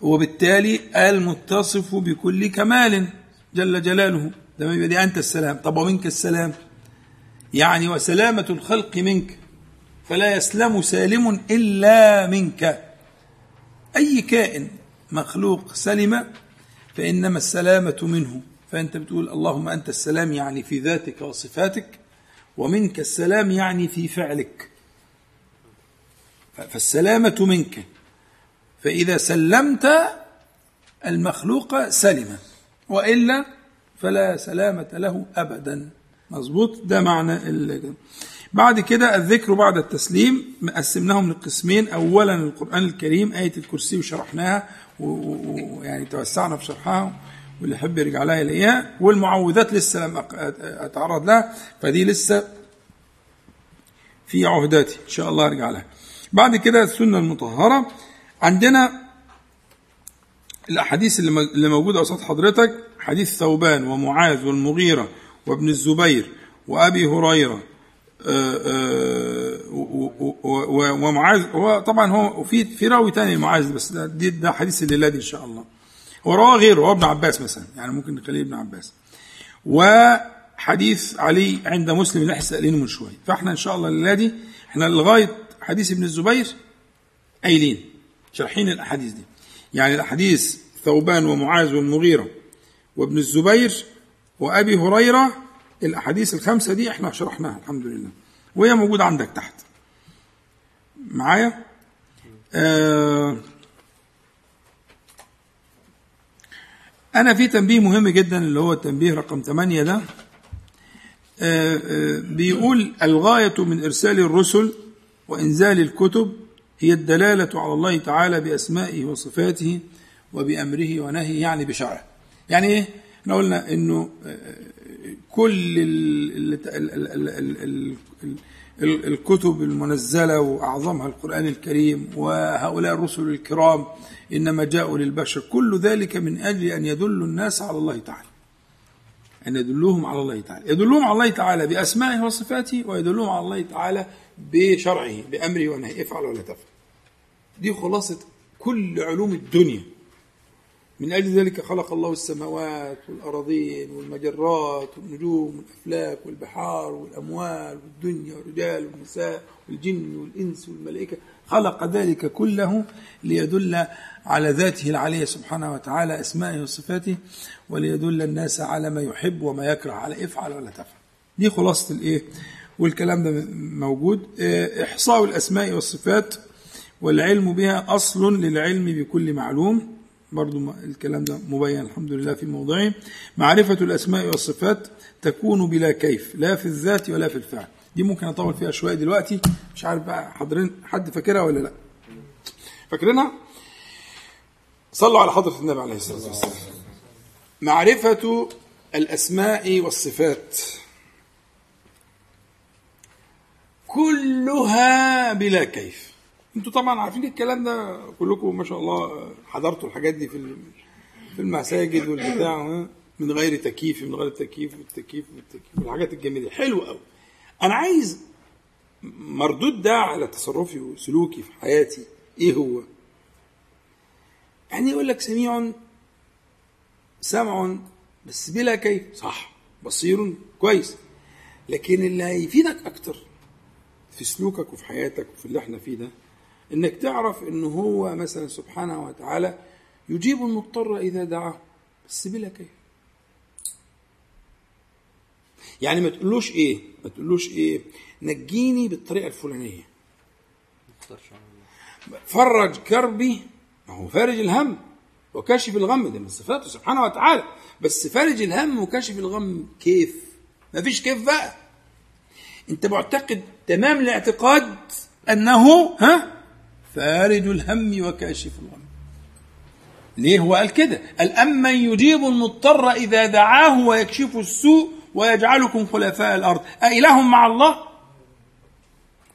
وبالتالي المتصف بكل كمال جل جلاله. ده يبقى دي أنت السلام. طب ومنك السلام؟ يعني وسلامة الخلق منك فلا يسلم سالم إلا منك. أي كائن مخلوق سلم فإنما السلامة منه. فأنت بتقول اللهم أنت السلام يعني في ذاتك وصفاتك ومنك السلام يعني في فعلك. فالسلامة منك. فإذا سلمت المخلوق سلم وإلا فلا سلامة له أبدا. مظبوط؟ ده معنى ال... بعد كده الذكر بعد التسليم. قسمناهم لقسمين. أولا القرآن الكريم آية الكرسي وشرحناها ويعني توسعنا في شرحها واللي يحب يرجع لها يلاقيها. والمعوذات لسه لم أتعرض لها فدي لسه في عهداتي. إن شاء الله أرجع لها. بعد كده السنة المطهرة. عندنا الأحاديث اللي موجودة قصاد حضرتك. حديث ثوبان ومعاذ والمغيرة وابن الزبير وأبي هريرة آه، آه، ومعاذ هو طبعا هو في في راوي ثاني معاذ بس ده, ده حديث الليلة دي إن شاء الله. هو رواه غيره هو ابن عباس مثلا يعني ممكن نخليه ابن عباس. وحديث علي عند مسلم اللي إحنا من شوية. فإحنا إن شاء الله الليلة دي إحنا لغاية حديث ابن الزبير قايلين شارحين الأحاديث دي. يعني الأحاديث ثوبان ومعاذ والمغيره وابن الزبير وأبي هريرة الأحاديث الخمسة دي إحنا شرحناها الحمد لله. وهي موجودة عندك تحت. معايا؟ آه أنا في تنبيه مهم جدا اللي هو التنبيه رقم 8 ده. آه آه بيقول الغاية من إرسال الرسل وانزال الكتب هي الدلاله على الله تعالى باسمائه وصفاته وبامره ونهيه يعني بشرعه يعني إيه إحنا قلنا انه كل الكتب المنزله واعظمها القران الكريم وهؤلاء الرسل الكرام انما جاءوا للبشر كل ذلك من أجل ان يدلوا الناس على الله تعالى ان يدلوهم على الله تعالى يدلوهم على الله تعالى باسمائه وصفاته ويدلوهم على الله تعالى بشرعه بأمره ونهيه افعل ولا تفعل. دي خلاصة كل علوم الدنيا. من أجل ذلك خلق الله السماوات والأراضين والمجرات والنجوم والأفلاك والبحار والأموال والدنيا والرجال والنساء والجن والإنس والملائكة. خلق ذلك كله ليدل على ذاته العلية سبحانه وتعالى أسمائه وصفاته وليدل الناس على ما يحب وما يكره. على افعل ولا تفعل. دي خلاصة الإيه؟ والكلام ده موجود. إحصاء الأسماء والصفات والعلم بها أصل للعلم بكل معلوم. برضو الكلام ده مبين الحمد لله في موضعه. معرفة الأسماء والصفات تكون بلا كيف لا في الذات ولا في الفعل. دي ممكن أطول فيها شوية دلوقتي. مش عارف بقى حاضرين حد فاكرها ولا لأ؟ فاكرينها؟ صلوا على حضرة النبي عليه الصلاة والسلام. معرفة الأسماء والصفات. كلها بلا كيف. أنتوا طبعا عارفين الكلام ده كلكم ما شاء الله حضرتوا الحاجات دي في في المساجد والبتاع من غير تكييف من غير تكييف والتكييف والتكييف والحاجات الجميلة. حلو قوي أنا عايز مردود ده على تصرفي وسلوكي في حياتي. إيه هو؟ يعني يقول لك سميع سمع بس بلا كيف. صح بصير كويس. لكن اللي هيفيدك أكتر في سلوكك وفي حياتك وفي اللي إحنا فيه ده إنك تعرف إن هو مثلا سبحانه وتعالى يجيب المضطر إذا دعاه. بس بلا كيف. يعني ما تقولوش إيه ما تقولوش إيه نجيني بالطريقة الفلانية. فرج كربي ما هو فارج الهم وكاشف الغم ده من صفاته سبحانه وتعالى. بس فارج الهم وكاشف الغم كيف؟ ما فيش كيف بقى. انت معتقد تمام الاعتقاد انه ها؟ فارج الهم وكاشف الغم. ليه هو قال كده؟ قال أمن يجيب المضطر إذا دعاه ويكشف السوء ويجعلكم خلفاء الأرض. أإله مع الله؟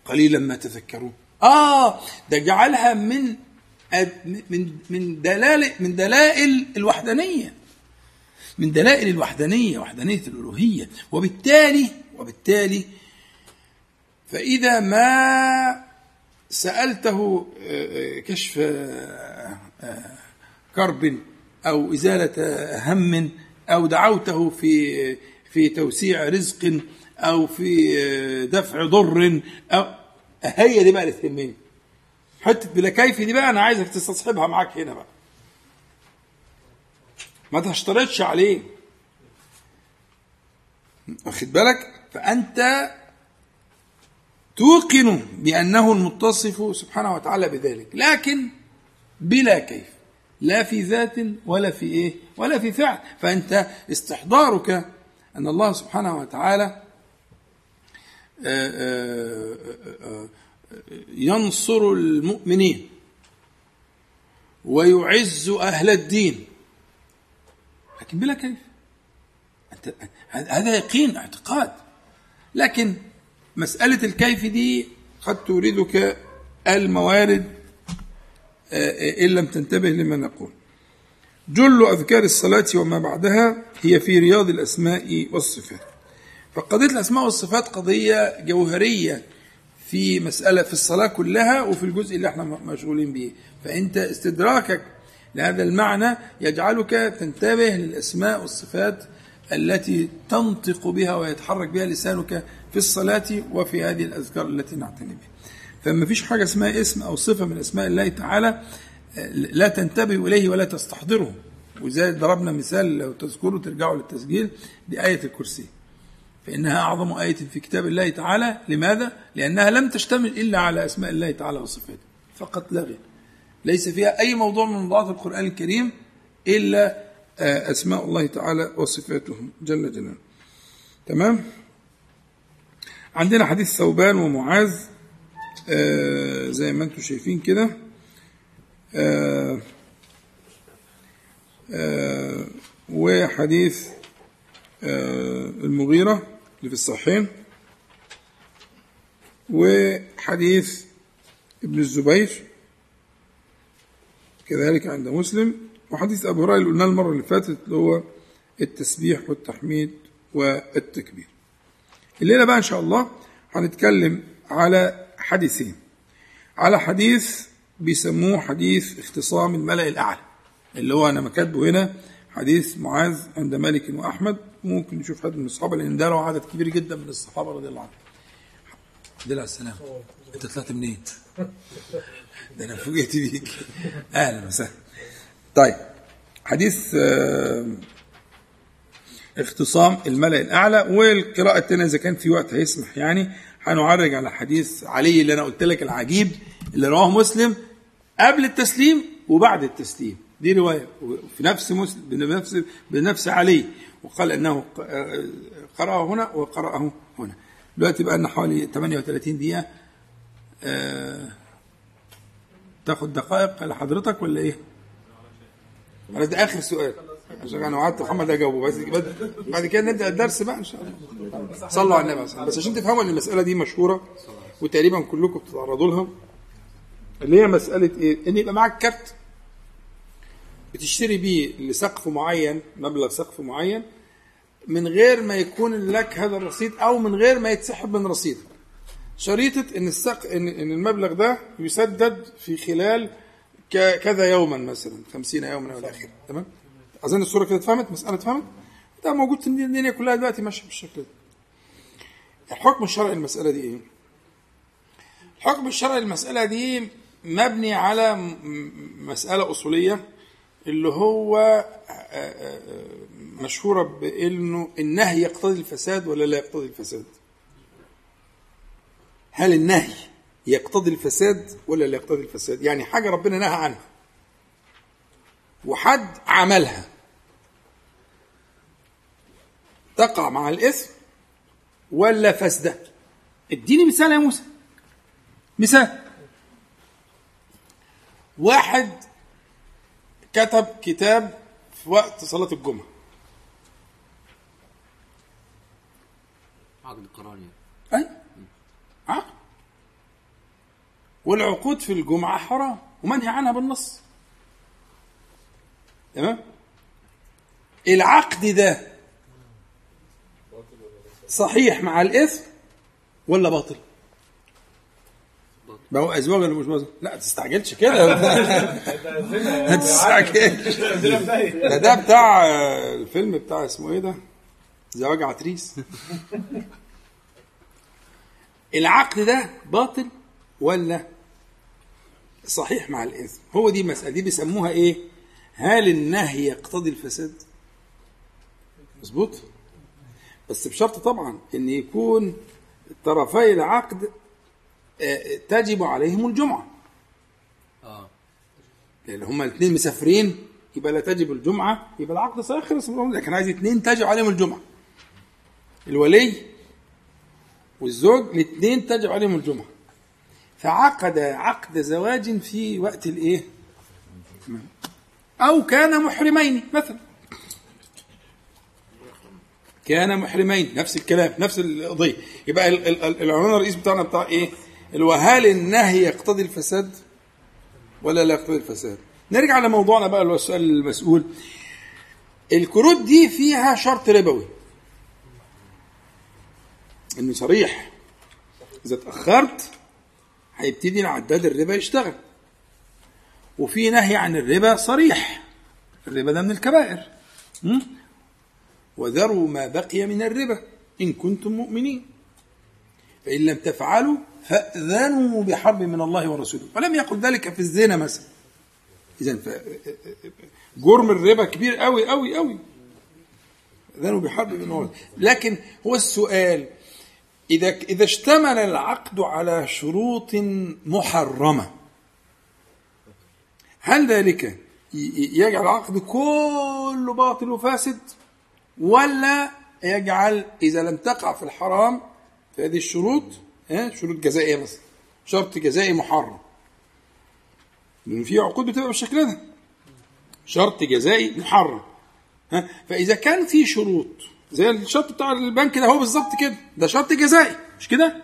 قليلا ما تذكرون. آه ده جعلها من من من دلائل من دلائل الوحدانية. من دلائل الوحدانية وحدانية الألوهية. وبالتالي وبالتالي فإذا ما سألته آه، آه، كشف آه، كرب أو إزالة هم أو دعوته في في توسيع رزق أو في دفع ضر أو هي دي بقى اللي تهمني حتة بلا كيف دي بقى أنا عايزك تستصحبها معاك هنا بقى. ما تشترطش عليه. واخد بالك؟ فأنت توقن بأنه المتصف سبحانه وتعالى بذلك. لكن بلا كيف. لا في ذات ولا في إيه ولا في فعل. فأنت استحضارك أن الله سبحانه وتعالى آه، آه، آه، ينصر المؤمنين ويعز أهل الدين. لكن بلا كيف. هذا يقين اعتقاد. لكن مسألة الكيف دي قد توردك الموارد آه، إن لم تنتبه لما نقول. جل أذكار الصلاة وما بعدها هي في رياض الأسماء والصفات. فقضية الأسماء والصفات قضية جوهرية في مسألة في الصلاة كلها وفي الجزء اللي إحنا مشغولين به. فأنت استدراكك لهذا المعنى يجعلك تنتبه للأسماء والصفات التي تنطق بها ويتحرك بها لسانك في الصلاة وفي هذه الأذكار التي نعتني بها. فما فيش حاجة اسمها اسم أو صفة من أسماء الله تعالى لا تنتبه إليه ولا تستحضره وزي ضربنا مثال لو تذكروا ترجعوا للتسجيل بآية الكرسي. فإنها أعظم آية في كتاب الله تعالى. لماذا؟ لأنها لم تشتمل إلا على أسماء الله تعالى وصفاته. فقط لا غير. ليس فيها أي موضوع من موضوعات القرآن الكريم إلا آه، أسماء الله تعالى وصفاته جل جلاله. تمام؟ عندنا حديث ثوبان ومعاذ آه زي ما أنتم شايفين كده. آه آه وحديث آه المغيرة اللي في الصحيحين. وحديث ابن الزبير كذلك عند مسلم. وحديث أبو هريرة اللي قلناه المرة اللي فاتت اللي هو التسبيح والتحميد والتكبير. الليلة بقى إن شاء الله هنتكلم على حديثين. على حديث بيسموه حديث اختصام الملأ الأعلى اللي هو أنا مكاتبه هنا حديث معاذ عند مالك وأحمد. ممكن نشوف حد من الصحابة لأن ده له عدد كبير جدا من الصحابة رضي الله عنهم. الحمد لله على السلامة أنت طلعت منين؟ ده أنا فوجئت بيك. أهلا وسهلا. طيب حديث آه اختصام الملأ الأعلى والقراءة الثانية إذا كان في وقت هيسمح يعني هنعرج على حديث علي اللي أنا قلت لك العجيب اللي رواه مسلم قبل التسليم وبعد التسليم. دي رواية في نفس مسلم بنفس بنفس علي وقال أنه قرأه هنا وقرأه هنا. دلوقتي بقى لنا حوالي 38 دقيقة. أه تاخد دقائق لحضرتك ولا إيه؟ ده آخر سؤال. عشان أنا وعدت محمد اجاوبه بس بعد كده نبدأ الدرس بقى إن شاء الله. صلوا على النبي بس عشان تفهموا إن المسألة دي مشهورة وتقريبا كلكم بتتعرضوا لها اللي هي مسألة إيه؟ إن يبقى معاك كارت بتشتري بيه لسقف معين مبلغ سقف معين من غير ما يكون لك هذا الرصيد أو من غير ما يتسحب من رصيدك. شريطة إن السق ان إن المبلغ ده يسدد في خلال كذا يوما مثلا 50 يوما إلى اخره تمام؟ أظن الصورة كده اتفهمت؟ مسألة اتفهمت؟ ده موجود في الدنيا كلها دلوقتي ماشية بالشكل ده. الحكم الشرعي المساله دي إيه؟ الحكم الشرعي المساله دي مبني على مسألة أصولية اللي هو مشهورة بإنه النهي يقتضي الفساد ولا لا يقتضي الفساد؟ هل النهي يقتضي الفساد ولا لا يقتضي الفساد؟ يعني حاجة ربنا نهى عنها. وحد عملها. تقع مع الاسم ولا فسده اديني مثال يا موسى. مثال. واحد كتب كتاب في وقت صلاة الجمعة. عقد قرار يعني أي. عقد والعقود في الجمعة حرام. ومنهي عنها بالنص. تمام؟ العقد ده صحيح مع الإثم ولا باطل؟ ما هو ازواج ولا مش باطل؟ لا تستعجلش كده. ما تستعجلش. ده ده بتاع الفيلم بتاع اسمه إيه ده؟ زواج عتريس. العقد ده باطل ولا صحيح مع الإثم؟ هو دي مسألة. دي بيسموها إيه؟ هل النهي يقتضي الفساد؟ مظبوط؟ بس بشرط طبعا إن يكون طرفي العقد آه، تجب عليهم الجمعة. آه. لأن هما الاثنين مسافرين يبقى لا تجب الجمعة يبقى العقد صحيح خلص لكن عايز اثنين تجب عليهم الجمعة. الولي والزوج الاثنين تجب عليهم الجمعة. فعقد عقد زواج في وقت الإيه؟ أو كان محرمين مثلا. كان محرمين. نفس الكلام نفس القضية. يبقى ال- ال- ال- العنوان الرئيس بتاعنا بتاع إيه؟ اللي هو هل النهي يقتضي الفساد ولا لا يقتضي الفساد؟ نرجع لموضوعنا بقى اللي هو السؤال المسؤول. الكروت دي فيها شرط ربوي. إنه صريح. إذا اتاخرت هيبتدي العداد الربا يشتغل. وفي نهي عن الربا صريح. الربا ده من الكبائر? وذروا ما بقي من الربا إن كنتم مؤمنين. فإن لم تفعلوا فأذنوا بحرب من الله ورسوله. ولم يقل ذلك في الزنا مثلا. إذا. جرم الربا كبير قوي قوي قوي أذنوا بحرب من الله. لكن هو السؤال إذا إذا اشتمل العقد على شروط محرمة هل ذلك يجعل العقد كله باطل وفاسد؟ ولا يجعل إذا لم تقع في الحرام في هذه الشروط شروط جزائية مثلا شرط جزائي محرم. لأن في عقود بتبقى بالشكل ده شرط جزائي محرم ها. فإذا كان في شروط زي الشرط بتاع البنك ده هو بالظبط كده. ده شرط جزائي مش كده؟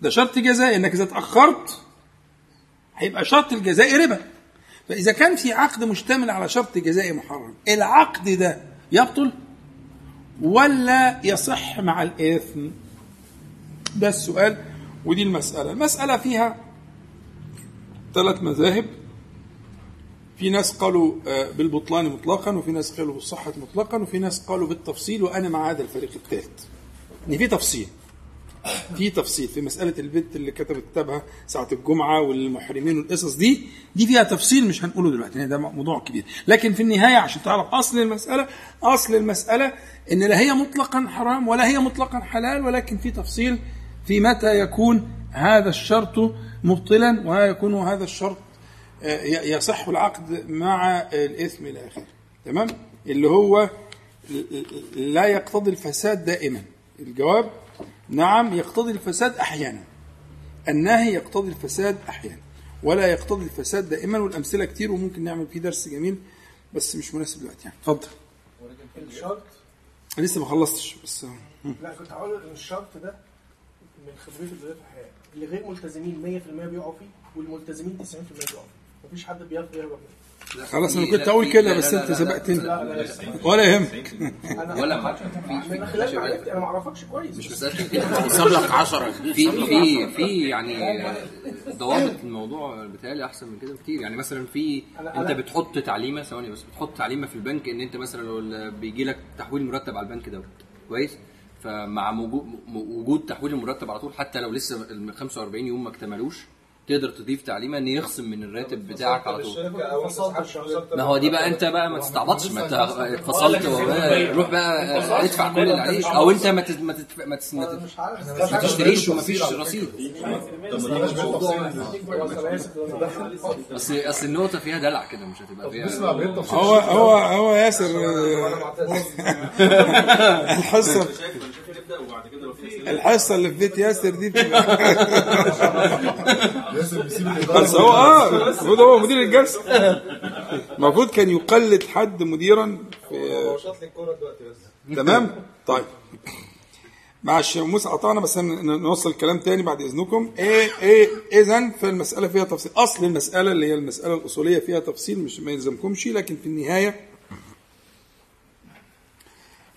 ده شرط جزائي إنك إذا اتأخرت هيبقى شرط الجزائي ربا. فإذا كان في عقد مشتمل على شرط جزائي محرم العقد ده يبطل؟ ولا يصح مع الإثم؟ ده السؤال ودي المسألة. المسألة فيها ثلاث مذاهب. في ناس قالوا آه، بالبطلان مطلقا وفي ناس قالوا بالصحة مطلقا وفي ناس قالوا بالتفصيل وأنا مع هذا الفريق الثالث. إن في تفصيل. في تفصيل في مسألة البنت اللي كتبت كتابها ساعة الجمعة والمحرمين والقصص دي دي فيها تفصيل مش هنقوله دلوقتي ده موضوع كبير. لكن في النهاية عشان تعرف أصل المسألة أصل المسألة إن لا هي مطلقا حرام ولا هي مطلقا حلال ولكن في تفصيل في متى يكون هذا الشرط مبطلا ويكون هذا الشرط آه، يصح العقد مع الإثم إلى آخره تمام؟ اللي هو لا يقتضي الفساد دائما. الجواب نعم يقتضي الفساد أحيانا. النهي يقتضي الفساد أحيانا. ولا يقتضي الفساد دائما والأمثلة كتير وممكن نعمل فيه درس جميل بس مش مناسب دلوقتي يعني. اتفضل. الشرط؟ لسه ما خلصتش بس لا كنت هقول إن الشرط ده من خبرتي في الحياة. اللي غير ملتزمين 100% بيقعوا فيه والملتزمين 90% بيقعوا فيه. مفيش حد بيعرف يهرب منه. خلاص أنا كنت أقول كده بس أنت سبقتني. لا لا لا ولا يهمك. ولا أنا ما أعرفكش كويس. مش حساب لك 10 في في في يعني ضوابط الموضوع بتهيألي أحسن من كده بكتير. يعني مثلا في أنت بتحط تعليمة ثواني بس بتحط تعليمة في البنك إن أنت مثلا لو بيجي لك تحويل مرتب على البنك دوت. كويس؟ فمع وجود تحويل المرتب على طول حتى لو لسه ال 45 يوم ما اكتملوش تقدر تضيف تعليمه ان يخصم من الراتب بتاعك على طول. ما هو دي بقى أنت بقى ما تستعبطش ما أنت اتفصلت روح بقى ادفع كل اللي عليك أو أنت ما ما ما تشتريش ومفيش رصيد. اصل أصل النقطة فيها دلع كده مش هتبقى فيها هو هو هو ياسر. آه، الحصه الحصة اللي في بيت ياسر دي بس هو آه المفروض هو مدير الجلسة. المفروض كان يقلد حد مديرا في شاط لي الكورة دلوقتي بس. تمام؟ طيب. معلش موسى قطعنا بس نوصل الكلام تاني بعد إذنكم. إيه إيه اذا فالمسألة فيها تفصيل. أصل المسألة اللي هي المسألة الأصولية فيها تفصيل مش ما يلزمكمش لكن في النهاية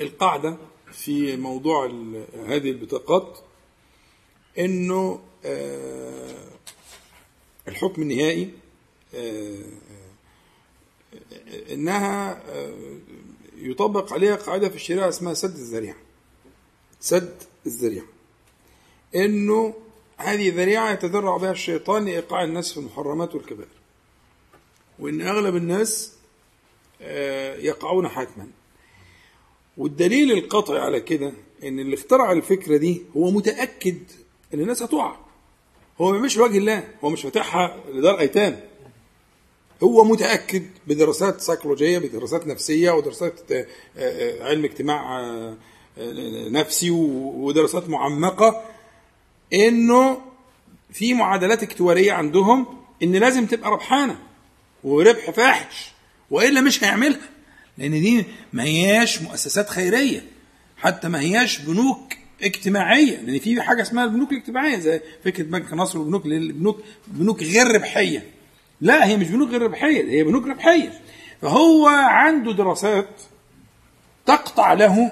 القاعدة في موضوع هذه البطاقات إنه آه، الحكم النهائي آه، إنها آه، يطبق عليها قاعدة في الشريعة اسمها سد الذريعة. سد الذريعة. إنه هذه ذريعة يتذرع بها الشيطان لإيقاع الناس في المحرمات والكبائر. وإن أغلب الناس يقعون حتما والدليل القطعي على كده إن اللي اخترع الفكرة دي هو متأكد إن الناس هتقع. هو مش لوجه الله هو مش فاتحها لدار أيتام. هو متأكد بدراسات سيكولوجيه بدراسات نفسية ودراسات آه، آه، علم اجتماع آه، نفسي ودراسات معمقة إنه في معادلات اكتوارية عندهم إن لازم تبقى ربحانة وربح فاحش وإلا مش هيعملها. لأن دي ما هياش مؤسسات خيرية حتى ما هياش بنوك اجتماعية لأن في حاجة اسمها البنوك الاجتماعية زي فكرة بنك مصر والبنوك البنوك بنوك غير ربحية. لا هي مش بنوك غير ربحية هي بنوك ربحية. فهو عنده دراسات تقطع له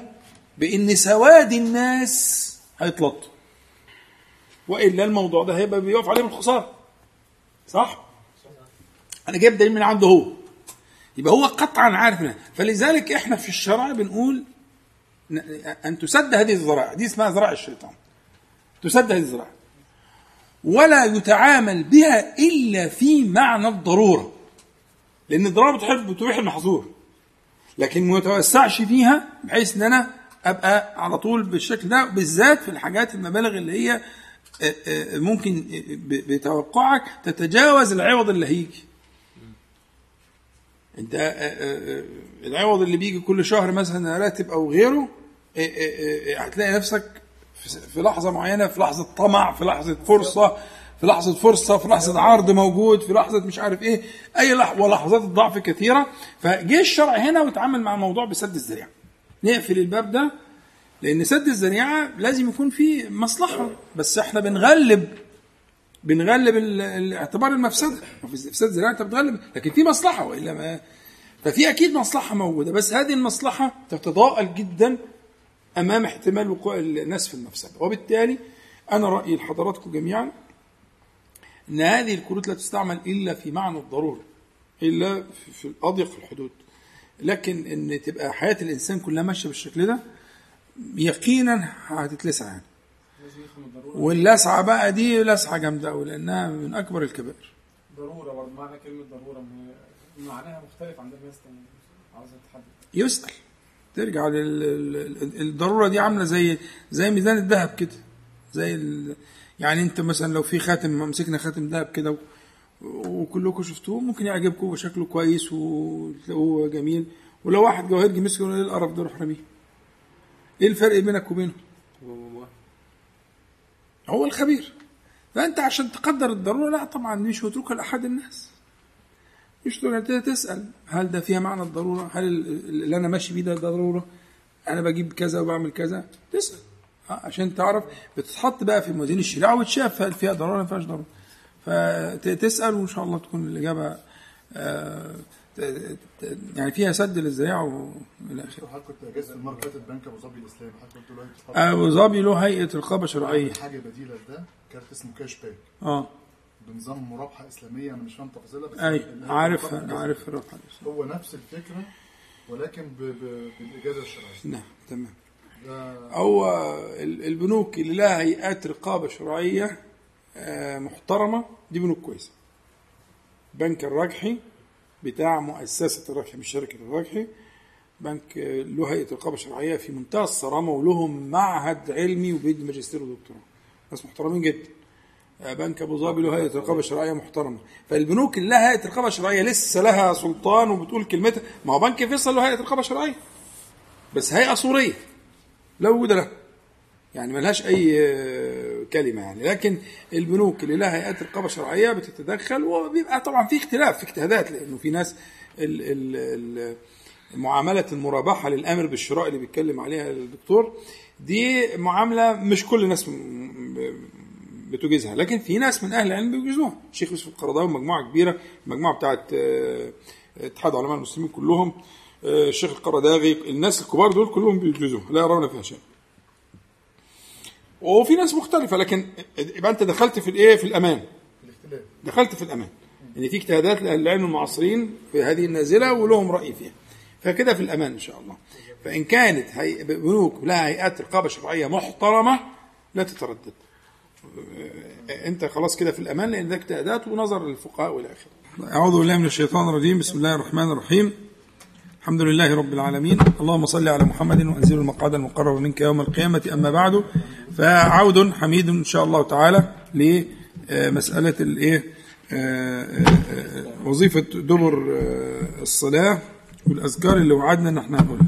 بإن سواد الناس هيتلطوا وإلا الموضوع ده هيبقى بيقف عليه بالخساره صح؟ أنا جايب دليل من عنده هو. يبقى هو قطعا عارف منها. فلذلك إحنا في الشرع بنقول أن تسد هذه الذرائع. دي اسمها ذرائع الشيطان. تسد هذه الذرائع. ولا يتعامل بها إلا في معنى الضرورة. لأن الضرورة بتحب بتبيح المحظور. لكن ما يتوسعش فيها بحيث إن أنا أبقى على طول بالشكل ده بالذات في الحاجات المبالغ اللي هي آه، آه، ممكن بتوقعك تتجاوز العوض اللي هيجي. انت آه، آه، آه، العوض اللي بيجي كل شهر مثلا راتب أو غيره هتلاقي نفسك في- في لحظة معينة في لحظة طمع في لحظة فرصة في لحظة فرصة في لحظة عرض موجود في لحظة مش عارف إيه أي لحظه ولحظات الضعف كثيرة. فجه الشرع هنا وتعامل مع الموضوع بسد الذريعة. نقفل الباب ده لأن سد الذريعة لازم يكون فيه مصلحة. بس إحنا بنغلب بنغلب الاعتبار المفسده سد الذريعه انت بتغلب لكن في مصلحة وإلا ما ففي أكيد مصلحة موجودة بس هذه المصلحة تتضاءل جدا أمام احتمال وقوع الناس في المفسده وبالتالي أنا رأيي لحضراتكم جميعا إن هذه الكروت لا تستعمل إلا في معنى الضرورة إلا في- في اضيق الحدود. لكن إن تبقى حياة الإنسان كلها ماشية بالشكل ده يقينا هتتلسع يعني. واللسعة بقى دي لسعة جامدة قوي لأنها من أكبر الكبائر. ضرورة برضه معنى كلمة ضرورة معناها مختلف عند الناس تانية عاوزة تحدد. يسأل ترجع للضرورة دي عاملة زي زي ميزان الذهب كده. زي ال... يعني أنت مثلا لو في خاتم مسكنا خاتم ذهب كده وكلكم شفتوه ممكن يعجبكم وشكله كويس وتلاقوه جميل. ولو واحد جواهرجي مسكه يقول إيه القرف ده روح رميه. إيه الفرق بينك وبينه؟ هو الخبير. فأنت عشان تقدر الضرورة لا طبعا مش متروكه لأحد الناس. مش تسأل هل ده فيها معنى الضرورة؟ هل ال- اللي أنا ماشي بيه ده ضرورة؟ أنا بجيب كذا وبعمل كذا. تسأل. آه، عشان تعرف بتتحط بقى في موازين الشريعة وتشاف هل فيها ضرورة ولا ما فيهاش ضرورة. فتسأل وإن شاء الله تكون الإجابة آه، يعني فيها سد للذريعه والى آخره. حضرتك كنت اجازت المرة اللي فاتت بنك أبو ظبي الإسلامي. حضرتك قلت له هيئة أبو ظبي له هيئة رقابه شرعية. حاجة بديلة لده card اسمه cashback. آه. بنظام مرابحه إسلامية أنا مش فاهم تفاصيلها بس أي ال- عارف عارف الرقم هو نفس الفكرة ولكن ب... ب... بالإجازة الشرعية. نعم تمام. هو ال- البنوك اللي لها هيئات رقابة شرعية آه، محترمة دي بنوك كويسة. بنك الرجحي بتاع مؤسسة الرجحي مش شركة الرجحي بنك له هيئه رقابه شرعية في منتهى الصرامة ولهم معهد علمي وبيدي ماجستير ودكتوراه. ناس محترمين جدا. بنك أبو ظبي له هيئة رقابه شرعية محترمة. فالبنوك اللي لها هيئة رقابه شرعية لسه لها سلطان وبتقول كلمتها. ما هو بنك فيصل له هيئة رقابه شرعية. بس هيئة صوريه لا وجود لها. يعني ملهاش أي الكلمة يعني. لكن البنوك اللي لها هيئات رقابة شرعية بتتدخل وبيبقى طبعا في اختلاف في اجتهادات لأنه في ناس ال ال ال معاملة المرابحة للأمر بالشراء اللي بيتكلم عليها الدكتور دي معاملة مش كل الناس بتجيزها لكن في ناس من أهل العلم بيجيزوها. الشيخ يوسف القرضاوي مجموعة كبيرة المجموعه بتاعت آه، اتحاد علماء المسلمين كلهم آه، الشيخ القرداغي الناس الكبار دول كلهم بيجيزوها لا يرون فيها شيء وفي ناس مختلفة لكن يبقى أنت دخلت في الإيه؟ في الأمان. دخلت في الأمان. ان في اجتهادات لأهل العلم المعاصرين في هذه النازلة ولهم رأي فيها. فكده في الأمان إن شاء الله. فإن كانت هي... بنوك لها هيئات رقابة شرعية محترمة لا تتردد. أنت خلاص كده في الأمان لأن ده اجتهادات ونظر للفقهاء والى آخره. أعوذ بالله من الشيطان الرجيم. بسم الله الرحمن الرحيم. الحمد لله رب العالمين. اللهم صل على محمد وأنزل المقعد المقرب منك يوم القيامة. أما بعد فعود حميد إن شاء الله تعالى لمسألة الإيه؟ آه، آه، آه، وظيفة دبر الصلاة والأذكار اللي وعدنا إن إحنا هنقولها.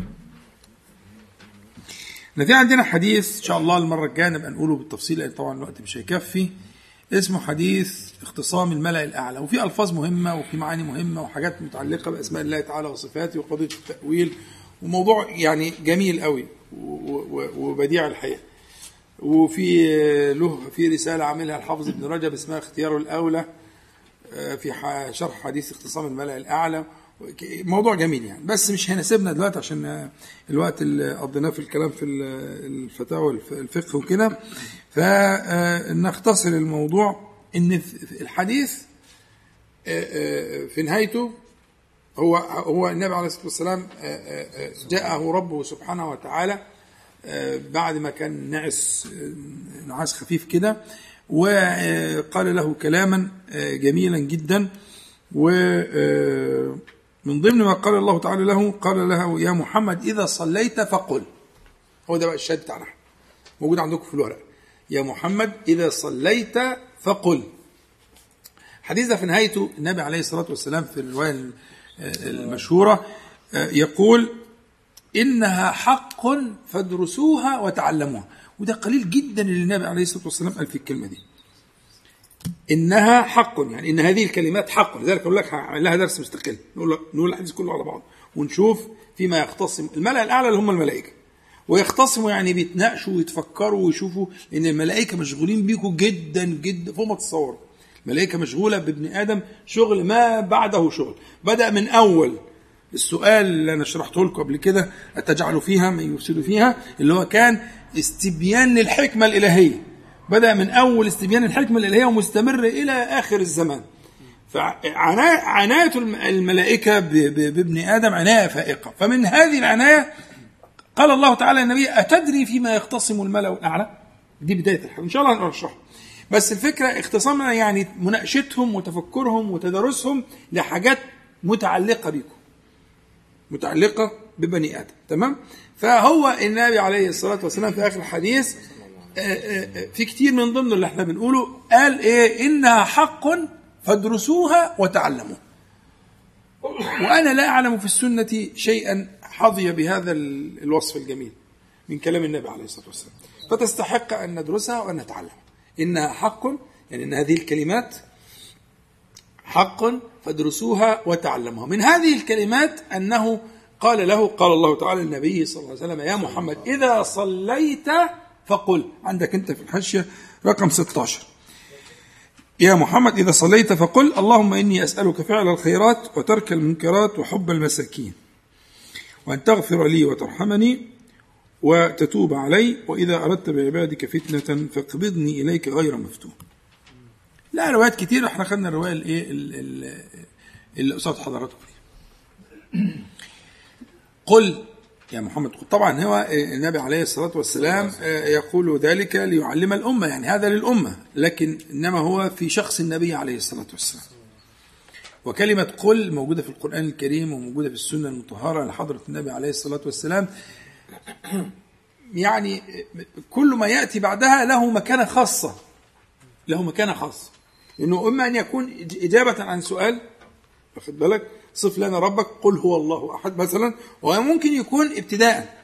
في عندنا حديث إن شاء الله المرة الجاية نبقى نقوله بالتفصيل لأن طبعا الوقت مش هيكفي. اسمه حديث اختصام الملأ الأعلى وفي ألفاظ مهمة وفي معاني مهمة وحاجات متعلقة بأسماء الله تعالى وصفاته وقضية التأويل وموضوع يعني جميل قوي وبديع الحقيقة وفي له في رسالة عاملها الحافظ ابن رجب اسمها اختيار الأولى آه، في شرح حديث اختصام الملأ الأعلى موضوع جميل يعني. بس مش هيناسبنا دلوقتي عشان آه، الوقت اللي قضيناه في الكلام في ال- الفتاوى والف- الفقه وكده. فنختصر الموضوع إن الحديث آه، آه، في نهايته هو هو النبي عليه الصلاة والسلام آه، آه، آه، جاءه ربه سبحانه وتعالى آه، بعد ما كان نعس آه، نعاس خفيف كده وقال له كلاما آه، جميلا جدا ومن ضمن ما قال الله تعالى له قال له يا محمد إذا صليت فقل. هو ده بقى الشهادة بتاعنا. موجود عندكم في الورق. يا محمد إذا صليت فقل. حديث ده في نهايته النبي عليه الصلاة والسلام في الرواية المشهورة يقول إنها حق فادرسوها وتعلموها. وده قليل جدا اللي النبي عليه الصلاة والسلام قال في الكلمة دي. إنها حق يعني إن هذه الكلمات حق. لذلك أقول لك لها درس مستقل. نقول نقول الحديث كله على بعض ونشوف فيما يختصم. الملأ الأعلى اللي هم الملائكة. ويختصموا يعني بيتناقشوا ويتفكروا ويشوفوا ان الملائكة مشغولين بيكم جدا جدا. فوق ما تتصوروا الملائكة مشغولة بابن آدم شغل ما بعده شغل. بدأ من أول. السؤال اللي أنا شرحته لكم قبل كده أتجعل فيها؟ من يفسد فيها؟ اللي هو كان استبيان للحكمة الإلهية. بدأ من أول استبيان الحكمة الالهيه ومستمر إلى آخر الزمان. ب- ب- بابن آدم عناية فائقة. فمن هذه العناية قال الله تعالى للنبي أتدري فيما يختصم الملأ الأعلى؟ دي بداية الحديث إن شاء الله نشرحها بس الفكرة اختصامنا يعني مناقشتهم وتفكرهم وتدارسهم لحاجات متعلقة بكم. متعلقة ببني آدم. تمام؟ فهو النبي عليه الصلاة والسلام في آخر الحديث في كتير من ضمن اللي إحنا بنقوله قال إيه؟ إنها حق فادرسوها وتعلموها وأنا لا أعلم في السنة شيئا حظي بهذا ال- الوصف الجميل من كلام النبي عليه الصلاة والسلام. فتستحق أن ندرسها وأن نتعلمها إنها حق يعني إن هذه الكلمات حق فادرسوها وتعلموها. من هذه الكلمات أنه قال له قال الله تعالى للنبي صلى الله عليه وسلم يا محمد إذا صليت فقل عندك أنت في الحاشية رقم 16 يا محمد إذا صليت فقل اللهم إني أسألك فعل الخيرات وترك المنكرات وحب المساكين وأن تغفر لي وترحمني وتتوب علي وإذا أردت بعبادك فتنة فاقبضني إليك غير مفتون. لا روايات كتير. إحنا خدنا الرواية الايه ال- ال- اللي قصاد حضراتكم قل يا محمد. طبعا هو النبي عليه الصلاة والسلام يقول ذلك ليعلم الأمة يعني هذا للأمة لكن إنما هو في شخص النبي عليه الصلاة والسلام. وكلمة قل موجودة في القرآن الكريم وموجودة في السنة المطهرة لحضرة النبي عليه الصلاة والسلام. يعني كل ما يأتي بعدها له مكانة خاصة له مكانة خاصة. إنه إما أن يكون إجابة عن سؤال واخد بالك؟ صف لنا ربك قل هو الله أحد مثلا وممكن يكون ابتداء.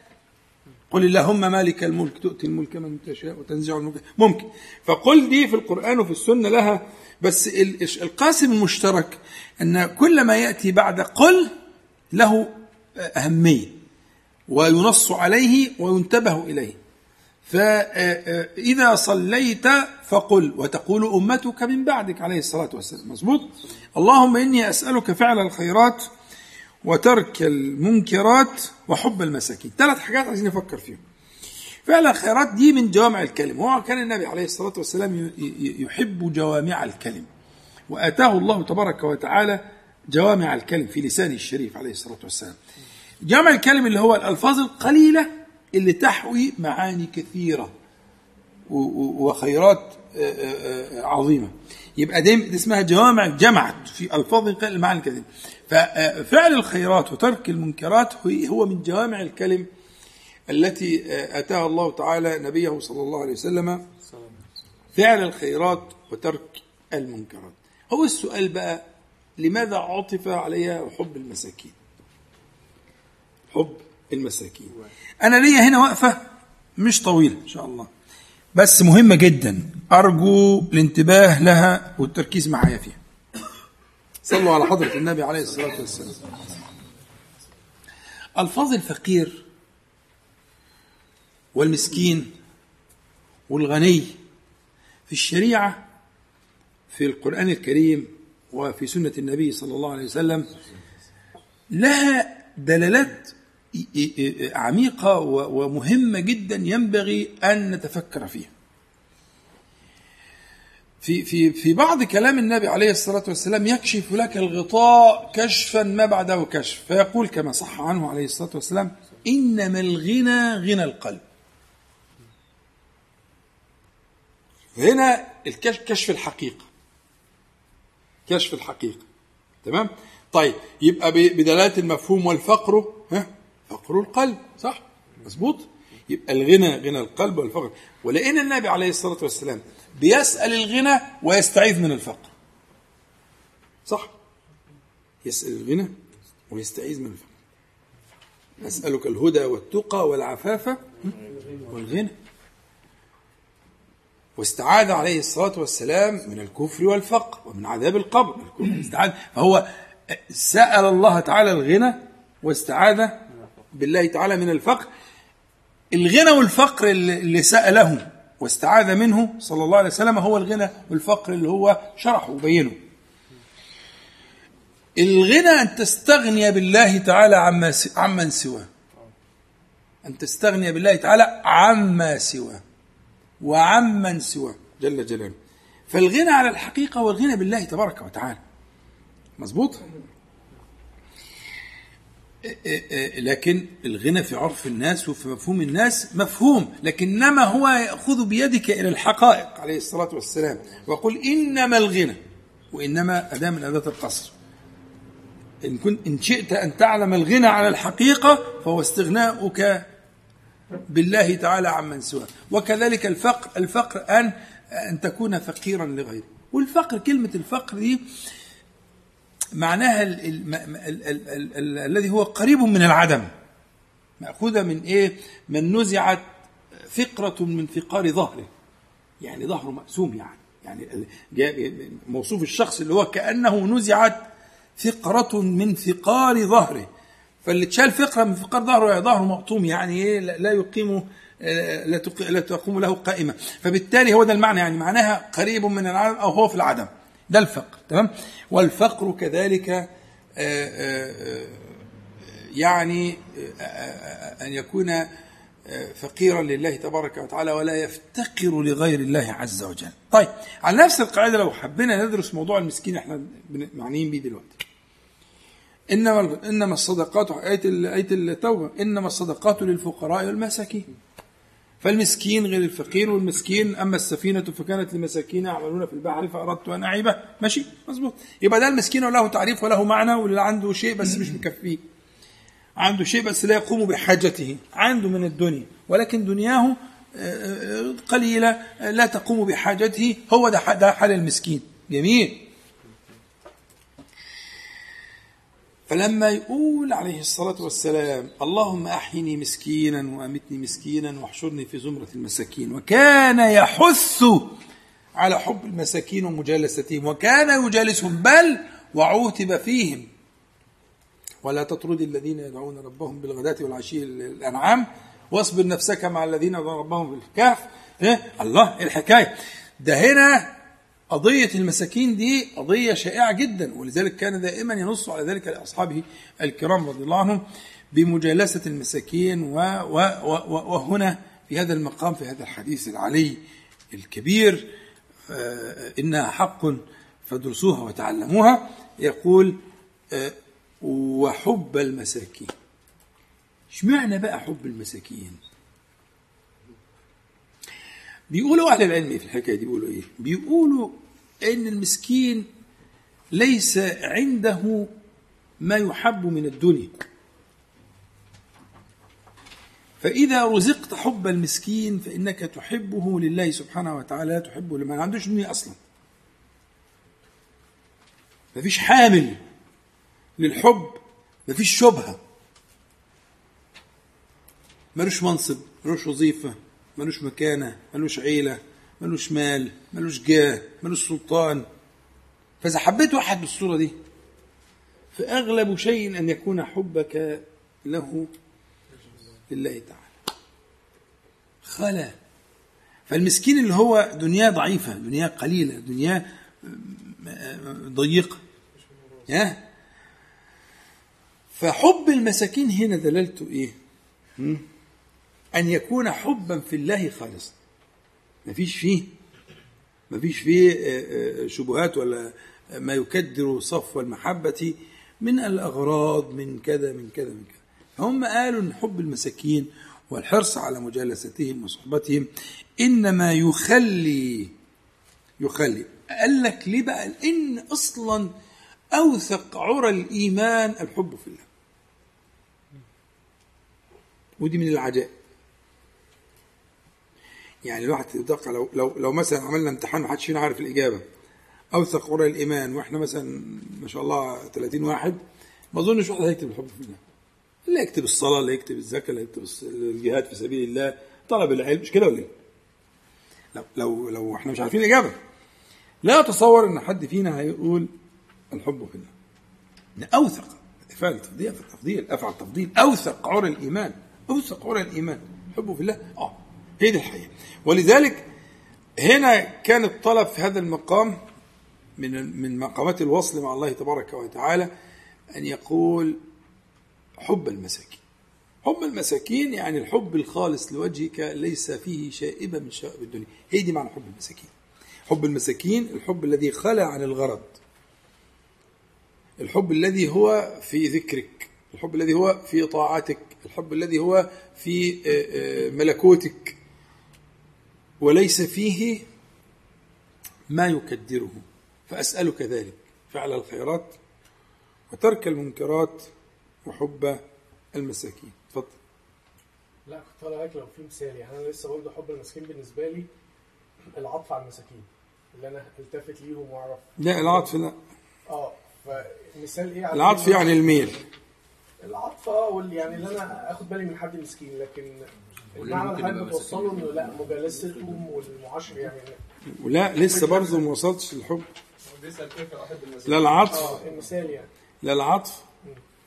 قل اللهم مالك الملك تؤتي الملك من تشاء وتنزع الملك. ممكن. فقل دي في القرآن وفي السنة لها بس ال- القاسم المشترك أن كل ما يأتي بعد قل له أهمية وينص عليه وينتبه إليه. فإذا صليت فقل وتقول أمتك من بعدك عليه الصلاة والسلام. مظبوط؟ اللهم إني أسألك فعل الخيرات وترك المنكرات وحب المساكين. ثلاث حاجات عايزين نفكر فيهم. فعل الخيرات دي من جوامع الكلم. وهو كان النبي عليه الصلاة والسلام يحب جوامع الكلم. وآتاه الله تبارك وتعالى جوامع الكلم في لسانه الشريف عليه الصلاة والسلام. جامع الكلم اللي هو الألفاظ القليلة اللي تحوي معاني كثيرة وخيرات آه، آه، آه، عظيمة. يبقى دي اسمها جوامع جمعت في ألفاظ القليلة المعاني الكثيرة ففعل الخيرات وترك المنكرات هو- من جوامع الكلم التي أتاها الله تعالى نبيه صلى الله عليه وسلم. فعل الخيرات وترك المنكرات. هو السؤال بقى لماذا عطف عليها حب المساكين؟ حب المساكين. أنا ليا هنا وقفة مش طويلة إن شاء الله. بس مهمة جدا. أرجو الانتباه لها والتركيز معايا فيها. صلوا على حضرة النبي عليه الصلاة والسلام. ألفاظ الفقير والمسكين والغني في الشريعة في القرآن الكريم وفي سنة النبي صلى الله عليه وسلم لها دلالات عميقة ومهمة جدا ينبغي أن نتفكر فيها. في في في بعض كلام النبي عليه الصلاة والسلام يكشف لك الغطاء كشفا ما بعده كشف فيقول كما صح عنه عليه الصلاة والسلام إنما الغنى غنى القلب. هنا الكشف كشف الحقيقة. كشف الحقيقة. تمام؟ طيب يبقى ب- بدلالة المفهوم والفقر ها؟ فقر القلب صح؟ مظبوط؟ يبقى الغنى غنى القلب والفقر. ولأن النبي عليه الصلاة والسلام بيسأل الغنى ويستعيذ من الفقر. صح؟ يسأل الغنى ويستعيذ من الفقر. أسألك الهدى والتقى والعفاف والغنى. واستعاذ عليه الصلاة والسلام من الكفر والفقر ومن عذاب القبر. استعاذ. فهو سأل الله تعالى الغنى واستعاذ بالله تعالى من الفقر الغنى والفقر اللي سأله واستعاذ منه صلى الله عليه وسلم هو الغنى والفقر اللي هو شرحه وبينه. الغنى أن تستغني بالله تعالى عما عمن سواه. أن تستغني بالله تعالى عما سواه وعمن سواه. جل جلاله. فالغنى على الحقيقة هو الغنى بالله تبارك وتعالى. مظبوط؟ لكن الغنى في عرف الناس وفي مفهوم الناس مفهوم لكنما هو يأخذ بيدك إلى الحقائق عليه الصلاة والسلام ويقول إنما الغنى وإنما أداة من أداة القصر. إن كنت إن شئت أن تعلم الغنى على الحقيقة فهو استغناؤك بالله تعالى عمن سواه وكذلك الفقر الفقر أن أن تكون فقيرا لغيره والفقر كلمة الفقر دي معناها ال ال ال ال ال ال الذي هو قريب من العدم. مأخوذة من إيه؟ من نزعت فقرة من فقار ظهره. يعني ظهره مقسوم يعني. يعني موصوف الشخص اللي هو كأنه نزعت فقرة من فقار ظهره. فاللي تشال فقرة من فقار ظهره ظهره مقطوم يعني إيه؟ لا يقيم آه، لا تقوم له قائمة. فبالتالي هو ده المعنى يعني. معناها قريب من العدم أو هو في العدم. ده الفقر تمام؟ والفقر كذلك آه، آه، آه، يعني أن يكون فقيرا لله تبارك وتعالى ولا يفتقر لغير الله عز وجل. طيب على نفس القاعدة لو حبينا ندرس موضوع المسكين إحنا معنيين بيه دلوقتي. إنما إنما الصدقات آية آية التوبة إنما الصدقات للفقراء والمساكين. فالمسكين غير الفقير والمسكين أما السفينة فكانت لمساكين يعملون في البحر فأردت أن أعيبه. ماشي؟ مظبوط. يبقى ده المسكين وله تعريف وله معنى واللي عنده شيء بس مش مكفيه. عنده شيء بس لا يقوم بحاجته. عنده من الدنيا. ولكن دنياه آه، آه، قليلة آه، لا تقوم بحاجته. هو ده ده حال المسكين. جميل. فلما يقول عليه الصلاة والسلام اللهم أحيني مسكينا وأمتني مسكينا واحشرني في زمرة المساكين وكان يحث على حب المساكين ومجالستهم وكان يجالسهم بل وعوتب فيهم. ولا تطرد الذين يدعون ربهم بالغداة والعشي الأنعام واصبر نفسك مع الذين يدعون ربهم بالكهف إيه؟ الله إيه الحكاية؟ ده هنا قضية المساكين دي قضية شائعة جدا ولذلك كان دائما ينص على ذلك لأصحابه الكرام رضي الله عنهم بمجالسة المساكين و و و وهنا في هذا المقام في هذا الحديث العلي الكبير. آه، إنها حق فادرسوها وتعلموها. يقول آه، وحب المساكين. اشمعنى بقى حب المساكين؟ بيقولوا أهل العلم في الحكاية دي بيقولوا إيه؟ بيقولوا إن المسكين ليس عنده ما يحب من الدنيا. فإذا رزقت حب المسكين فإنك تحبه لله سبحانه وتعالى لا تحبه لمن عندوش دنيا أصلا. مفيش حامل للحب مفيش شبهة. ملوش منصب ملوش وظيفة. ملوش مكانة ملوش عيلة ملوش مال ملوش جاه ملوش سلطان. فإذا حبيت واحد بالصورة دي فأغلب شيء أن يكون حبك له لله تعالى. خلا. فالمسكين اللي هو دنياه ضعيفة دنياه قليلة دنياه ضيقة. فحب المساكين هنا دلالته إيه؟ أن يكون حبا في الله خالصا. مفيش فيه مفيش فيه آه، آه، شبهات ولا ما يكدر صفو المحبة من الأغراض من كذا من كذا من كذا. هم قالوا أن حب المساكين والحرص على مجالستهم وصحبتهم. إنما يخلي يخلي. قال لك ليه بقى؟ إن أصلا أوثق عرى الإيمان الحب في الله. ودي من العجائب. يعني الواحد يتوقع لو لو لو مثلا عملنا امتحان ما حدش فينا عارف الإجابة. أوثق عرى الإيمان وإحنا مثلا ما شاء الله 30 واحد ما أظنش واحد هيكتب الحب في الله اللي يكتب الصلاة اللي يكتب الزكاة اللي يكتب الجهاد في سبيل الله طلب العلم مش كده ولا إيه؟ لو لو لو إحنا مش عارفين الإجابة. لا اتصور إن حد فينا هيقول الحب في الله أوثق افعال التفضيل التفضيل أفعل التفضيل. أوثق عرى الإيمان أوثق عرى الإيمان. حبه في الله. آه. هي دي الحقيقة. ولذلك هنا كان الطلب في هذا المقام من من مقامات الوصل مع الله تبارك وتعالى أن يقول حب المساكين. حب المساكين يعني الحب الخالص لوجهك ليس فيه شائبة من شائب الدنيا. هي دي معنى حب المساكين. حب المساكين الحب الذي خلى عن الغرض. الحب الذي هو في ذكرك. الحب الذي هو في طاعتك الحب الذي هو في آه، آه، ملكوتك. وليس فيه ما يكدره. فأسألك ذلك. فعل الخيرات وترك المنكرات وحب المساكين. تفضل. لا كنت لك لو في مثال. يعني أنا لسه برضه حب المساكين بالنسبة لي العطف على المساكين اللي أنا التفت ليهم وأعرف. لا العطف لا. آه فمثال إيه على العطف يعني الميل. العطف آه وال- يعني اللي أنا آخد بالي من حد مسكين لكن المعنى إنه لا مجالستهم والمعاشره يعني. ولا لسه برضه ما وصلتش للحب لا العطف آه المثال يعني. لا العطف؟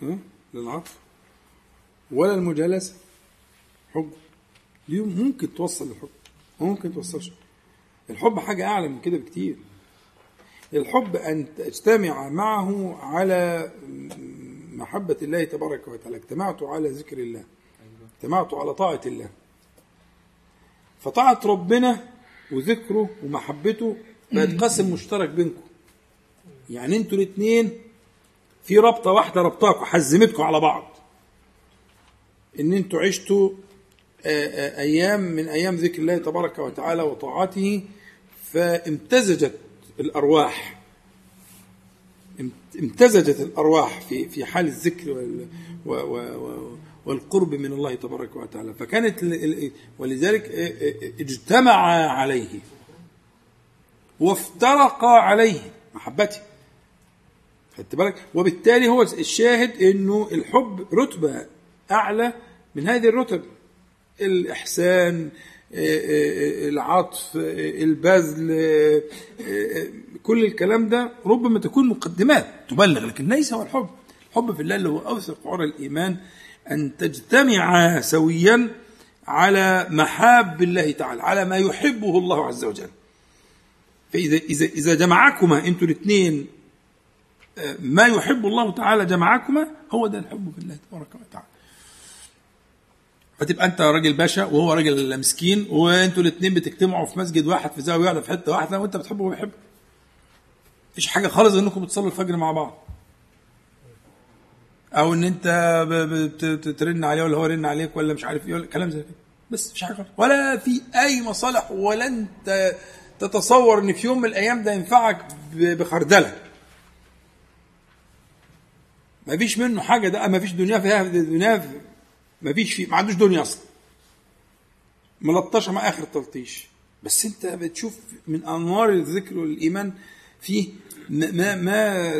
لا العطف ولا المجالسة. حب دي ممكن توصل للحب ممكن توصلش. الحب حاجة أعلى من كده بكتير. الحب أن تجتمع معه على محبة الله تبارك وتعالى. اجتمعت على ذكر الله. اجتمعت على طاعة الله. فطاعة ربنا وذكره ومحبته بقت قسم مشترك بينكم. يعني أنتوا الاثنين في رابطة واحدة ربطاكم حزمتكم على بعض. إن أنتوا عشتوا آه، آه، أيام من أيام ذكر الله تبارك وتعالى وطاعته فامتزجت الأرواح. امت- امتزجت الأرواح في في حال الذكر والقرب من الله تبارك وتعالى. فكانت ولذلك آه، آه، اجتمع عليه. وافترقا عليه محبته. خدت بالك؟ وبالتالي هو الشاهد إنه الحب رتبة أعلى من هذه الرتب. الإحسان العطف البذل كل الكلام ده ربما تكون مقدمات تبلغ لكن ليس هو الحب. الحب في الله اللي هو أوثق عرى الإيمان أن تجتمع سويا على محاب الله تعالى على ما يحبه الله عز وجل. فإذا إذا إذا جمعكما أنتوا الاثنين ما يحب الله تعالى جمعكما هو ده الحب في الله تبارك وتعالى. فتبقى أنت راجل باشا وهو راجل مسكين وأنتوا الاثنين بتجتمعوا في مسجد واحد في زاوية واحدة في حتة واحدة وأنت بتحبه وهو بيحبك مفيش حاجة خالص إنكم بتصلوا الفجر مع بعض. أو إن أنت بترن عليه ولا هو يرن عليك ولا مش عارف إيه ولا كلام زي كده. بس مش حاجة. ولا في أي مصالح ولا أنت تتصور إن في يوم من الأيام ده ينفعك بخردلة. ما فيش منه حاجة. ده ما فيش دنيا فيها دنيا في- ما فيش فيه ما عندوش دنيا أصلا. ملطشة مع آخر التلطيش بس أنت بتشوف من أنوار الذكر والإيمان فيه ما ما,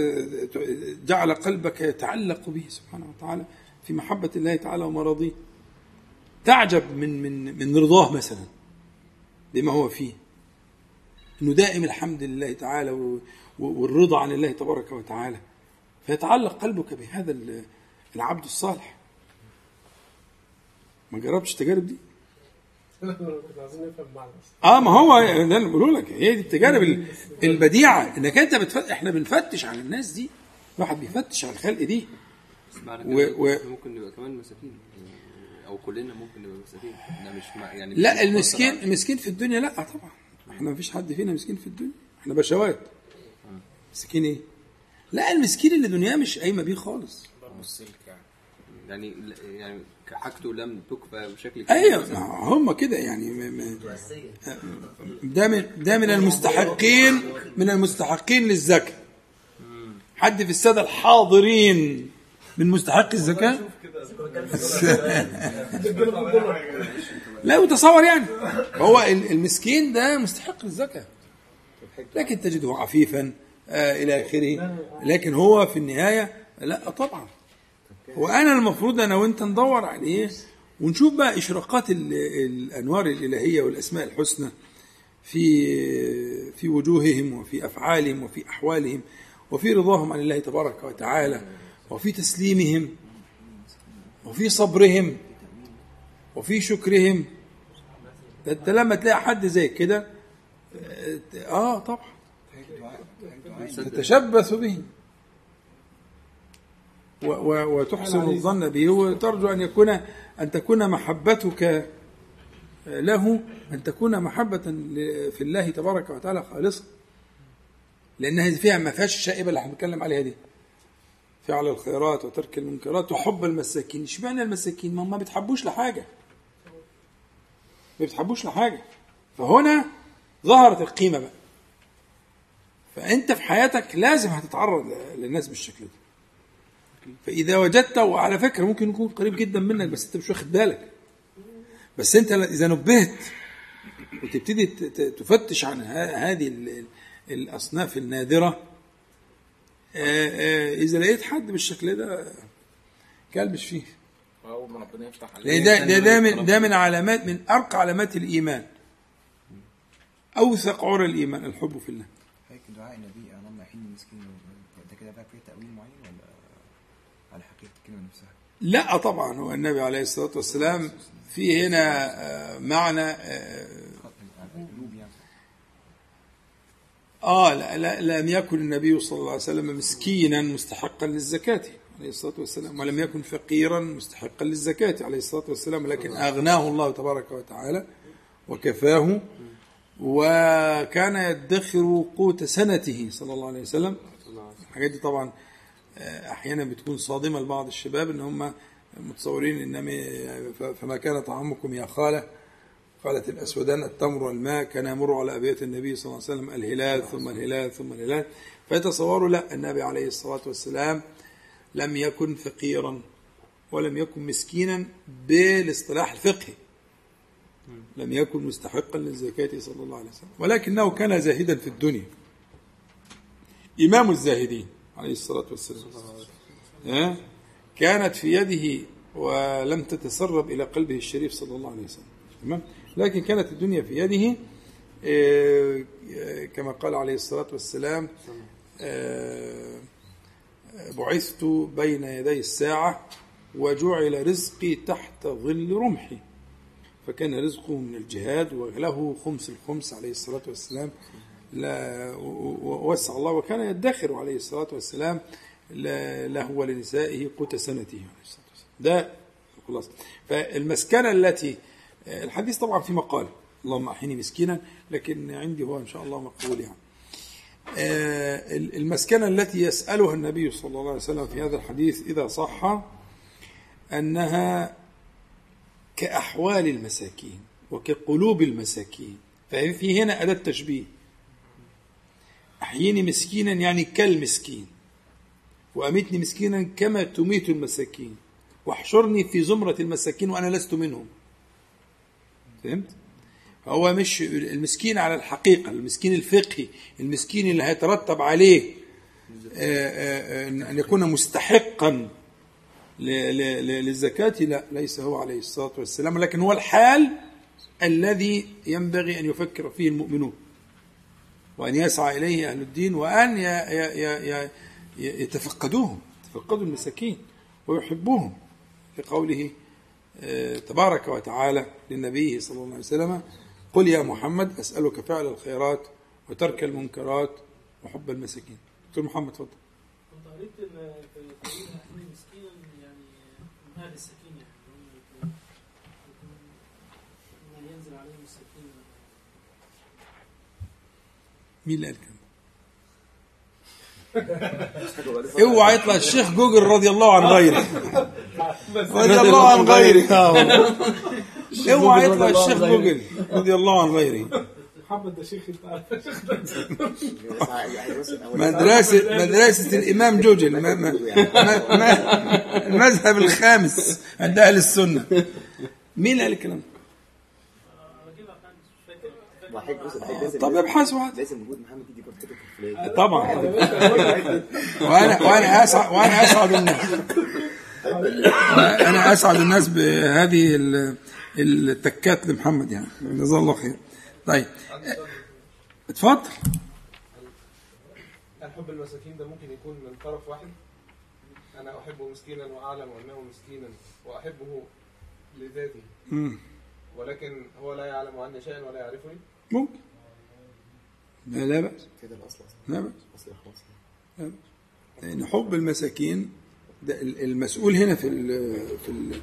جعل قلبك يتعلق به سبحانه وتعالى في محبة الله تعالى ومراضيه تعجب من من من رضاه مثلا بما هو فيه. إنه دائم الحمد لله تعالى والرضا عن الله تبارك وتعالى. فيتعلق قلبك بهذا ال- العبد الصالح. ما جربتش التجارب دي كنا عايزين نفهم المعنى بس آه ما هو ده اللي بقوله لك. هي دي التجارب ال- البديعة إنك أنت بتفت... إحنا بنفتش على الناس دي. الواحد بيفتش على الخلق دي. بس معنى و- كده و- ممكن نبقى كمان مساكين. أو كلنا ممكن نبقى مساكين. ده مش مع يعني لا المسكين المسكين في الدنيا لا طبعا. إحنا ما فيش حد فينا مسكين في الدنيا. إحنا بشوات. مسكين إيه؟ لا المسكين اللي دنياه مش قايمة بيه خالص. يعني يعني حاجته لم تكفى بشكل أيوه ما هم كده يعني ده من ده من المستحقين من المستحقين للزكاة. حد في السادة الحاضرين من مستحق الزكاة؟ لا وتصور يعني. هو ال- المسكين ده مستحق للزكاه لكن تجده عفيفا آه إلى آخره. لكن هو في النهاية لا طبعا. وأنا المفروض أنا وأنت ندور عليه ونشوف بقى إشراقات ال- الأنوار الإلهية والأسماء الحسنى في في وجوههم وفي أفعالهم وفي أحوالهم وفي رضاهم عن الله تبارك وتعالى وفي تسليمهم وفي صبرهم وفي شكرهم. أنت لما تلاقي حد زي كده آه آه، طبعا. تتشبث به. وتحسن الظن به. وترجو أن يكون أن تكون محبتك له أن تكون محبة ل- في الله تبارك وتعالى خالصة. لانها فيها ما فيهاش الشائبه اللي إحنا بنتكلم عليها دي. فعل الخيرات وترك المنكرات وحب المساكين. اشمعنى المساكين؟ ما ما بيتحبوش لحاجة. ما بيتحبوش لحاجة. فهنا ظهرت القيمة بقى. فأنت في حياتك لازم هتتعرض للناس بالشكل ده. فإذا وجدته وعلى فكرة ممكن يكون قريب جدا منك بس أنت مش واخد بالك. بس أنت إذا نبهت وتبتدي تفتش عن هذه ال- ال- الأصناف النادرة آه، آه، إذا لقيت حد بالشكل ده كلبش فيه. أول ما ربنا يفتح ده ده ده من ده من علامات من أرقى علامات الإيمان. أوثق عرى الإيمان الحب في الله. هيك دعاء النبي اللهم يحيي المسكين ده كده بقى فيه تأويل معين ولا؟ على حقيقة الكلمة نفسها؟ لا طبعا هو النبي عليه الصلاة والسلام في هنا آه، معنى آه، يعني آه لا, لا لم يكن النبي صلى الله عليه وسلم مسكينا مستحقا للزكاة عليه الصلاة والسلام ولم يكن فقيرا مستحقا للزكاة عليه الصلاة والسلام لكن أغناه الله تبارك وتعالى وكفاه وكان يدخر قوت سنته صلى الله عليه وسلم الحاجات دي طبعا آه، أحيانا بتكون صادمة لبعض الشباب إن هم متصورين إن فما كان طعامكم يا خالة؟ قالت الأسودان التمر والماء كان يمر على أبيات النبي صلى الله عليه وسلم الهلال ثم الهلال ثم الهلال. فيتصوروا لا النبي عليه الصلاة والسلام لم يكن فقيرا ولم يكن مسكينا بالاصطلاح الفقهي. لم يكن مستحقا للزكاة صلى الله عليه وسلم. ولكنه كان زاهدا في الدنيا. إمام الزاهدين. عليه الصلاة والسلام؟ كانت في يده ولم تتسرب إلى قلبه الشريف صلى الله عليه وسلم. تمام؟ لكن كانت الدنيا في يده آه، آه، كما قال عليه الصلاة والسلام آه، بعثت بين يدي الساعة وجعل رزقي تحت ظل رمحي. فكان رزقه من الجهاد وله خمس الخمس عليه الصلاة والسلام. لا وسع الله وكان يدخر عليه الصلاة والسلام لا- له ولنسائه قوت سنته عليه الصلاة والسلام. ده خلاص. فالمسكنة التي الحديث طبعا في مقال. اللهم أحيني مسكينا لكن عندي هو إن شاء الله مقبول يعني. المسكنة التي يسألها النبي صلى الله عليه وسلم في هذا الحديث إذا صح أنها كأحوال المساكين وكقلوب المساكين. ففي هنا أداة تشبيه. أحييني مسكينا يعني كالمسكين. وأمتني مسكينا كما تميت المساكين. واحشرني في زمرة المساكين وأنا لست منهم. فهمت؟ هو مش المسكين على الحقيقة المسكين الفقهي المسكين اللي هيترتب عليه آه، آه، آه، أن يكون مستحقا للزكاة. لا ليس هو عليه الصلاة والسلام لكن هو الحال الذي ينبغي أن يفكر فيه المؤمنون. وأن يسعى إليه أهل الدين وأن يتفقدوهم يتفقدوا المساكين ويحبوهم لقوله آه، تبارك وتعالى لنبيه صلى الله عليه وسلم قل يا محمد أسألك فعل الخيرات وترك المنكرات وحب المساكين. دكتور محمد اتفضل كنت قريت في يعني من أهل السكين يعني ينزل عليهم السكين. مين اللي قال كده؟ اوعى يطلع الشيخ جوجل رضي الله عن غيره. رضي الله عن غيره. اوعى يطلع الشيخ جوجل رضي الله عن غيره. محمد ده شيخ انت مدرسة مدرسة الإمام جوجل ما ما ما ما المذهب الخامس عند أهل السنة. مين اللي قال الكلام؟ ده؟ بجيبها كان مش فاكر فاكر وحيد بص الحيد لازم طب ابحث واحد. لازم وجود محمد في الفلان طبعا. وأنا وأنا اسعد وأنا أسعد الناس. أنا أسعد الناس بهذه ال- التكات لمحمد يعني. جزاه الله خير. طيب. اتفضل. هل حب المساكين ده ممكن يكون من طرف واحد؟ أنا أحبه مسكينا واعلم انه مسكينا وأحبه لذاته. مم. ولكن هو لا يعلم عني شيئا ولا يعرفني. ممكن. لا لا بأس. كده أصلا. لا بأس. أصل اخلاص لأن حب المساكين ده ال- المسؤول هنا في ال في ال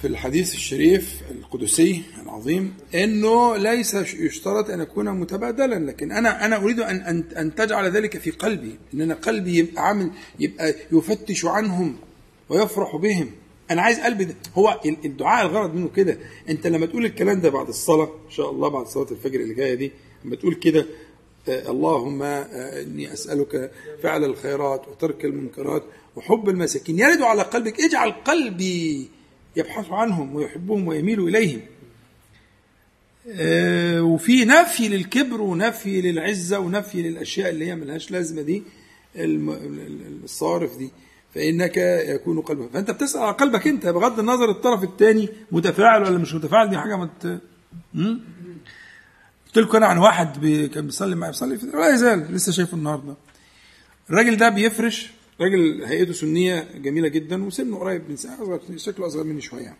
في الحديث الشريف القدسي العظيم إنه ليس يشترط أن يكون متبادلا لكن أنا أنا أريد أن أن أن تجعل ذلك في قلبي إن أنا قلبي يبقى عامل يبقى يفتش عنهم ويفرح بهم. أنا عايز قلبي ده. هو ال- الدعاء الغرض منه كده أنت لما تقول الكلام ده بعد الصلاة إن شاء الله بعد صلاة الفجر اللي جاية دي لما تقول كده آه، اللهم آه، إني أسألك فعل الخيرات وترك المنكرات وحب المساكين. يرد على قلبك اجعل قلبي يبحث عنهم ويحبهم ويميل إليهم. آه، وفي نفي للكبر ونفي للعزة ونفي للأشياء اللي هي ملهاش لازمة دي الصارف دي. فإنك يكون قلبك فأنت بتسأل على قلبك أنت بغض النظر الطرف الثاني متفاعل ولا مش متفاعل دي حاجة مت... مم؟ قلت لكم أنا عن واحد بي... كان بيصلي معايا بيصلي في لا يزال لسه شايفه النهارده الراجل ده بيفرش راجل هيئته سنية جميلة جدا وسنه قريب من سنه اصغر شكله أصغر مني شوية يعني.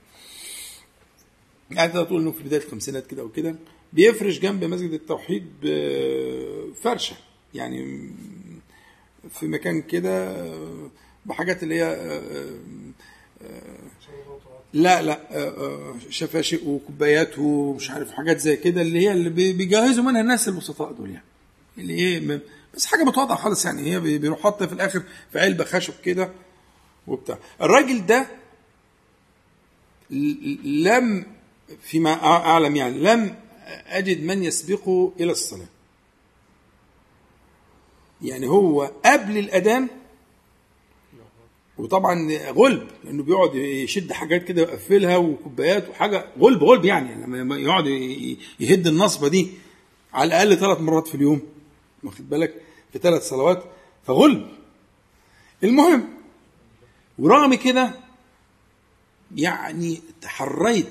قاعد تقول انه في بداية الخمسينات كده وكده بيفرش جنب مسجد التوحيد بفرشة يعني في مكان كده بحاجات اللي هي لا لا شفاشق وكوبايات ومش عارف حاجات زي كده اللي هي اللي بي- بيجهزوا منها الناس البسطاء دول يعني. اللي إيه بس حاجة متواضعة خالص يعني. هي بي- بيروح حاطها في الآخر في علبة خشب كده وبتاع. الراجل ده لم فيما أعلم يعني لم أجد من يسبقه إلى الصلاة. يعني هو قبل الأذان وطبعا غلب لأنه بيقعد يشد حاجات كده ويقفلها وكوبايات وحاجة غلب غلب يعني لما يقعد يهد النصبة دي على الأقل ثلاث مرات في اليوم واخد بالك؟ في ثلاث صلوات فغل المهم ورغم كده يعني تحريت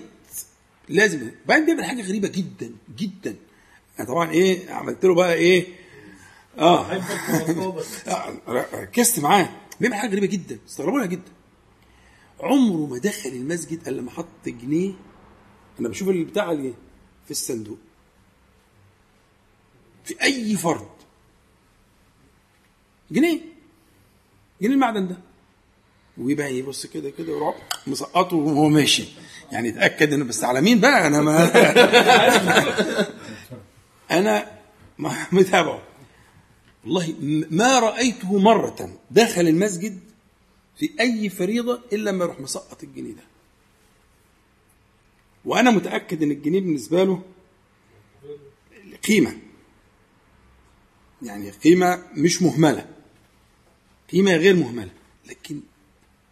لازم بعدين بيعمل حاجة غريبة جدا جدا. أنا طبعا إيه عملت له بقى إيه؟ آه ركزت معاه. بيعمل حاجة غريبة جدا استغربوا لها جدا. عمره ما دخل المسجد إلا لما حط جنيه. أنا بشوف البتاع اللي في الصندوق. في أي فرد. جنيه. جنيه المعدن ده. ويبقى يبص كده كده ويروح مسقطه وهو ماشي. يعني اتأكد إنه بس على مين بقى؟ أنا ما أنا متابعه. والله ما رأيته مرة دخل المسجد في أي فريضة إلا لما يروح مسقط الجنيه ده. وأنا متأكد إن الجنيه بالنسبة له قيمة. يعني قيمة مش مهملة. قيمة غير مهملة. لكن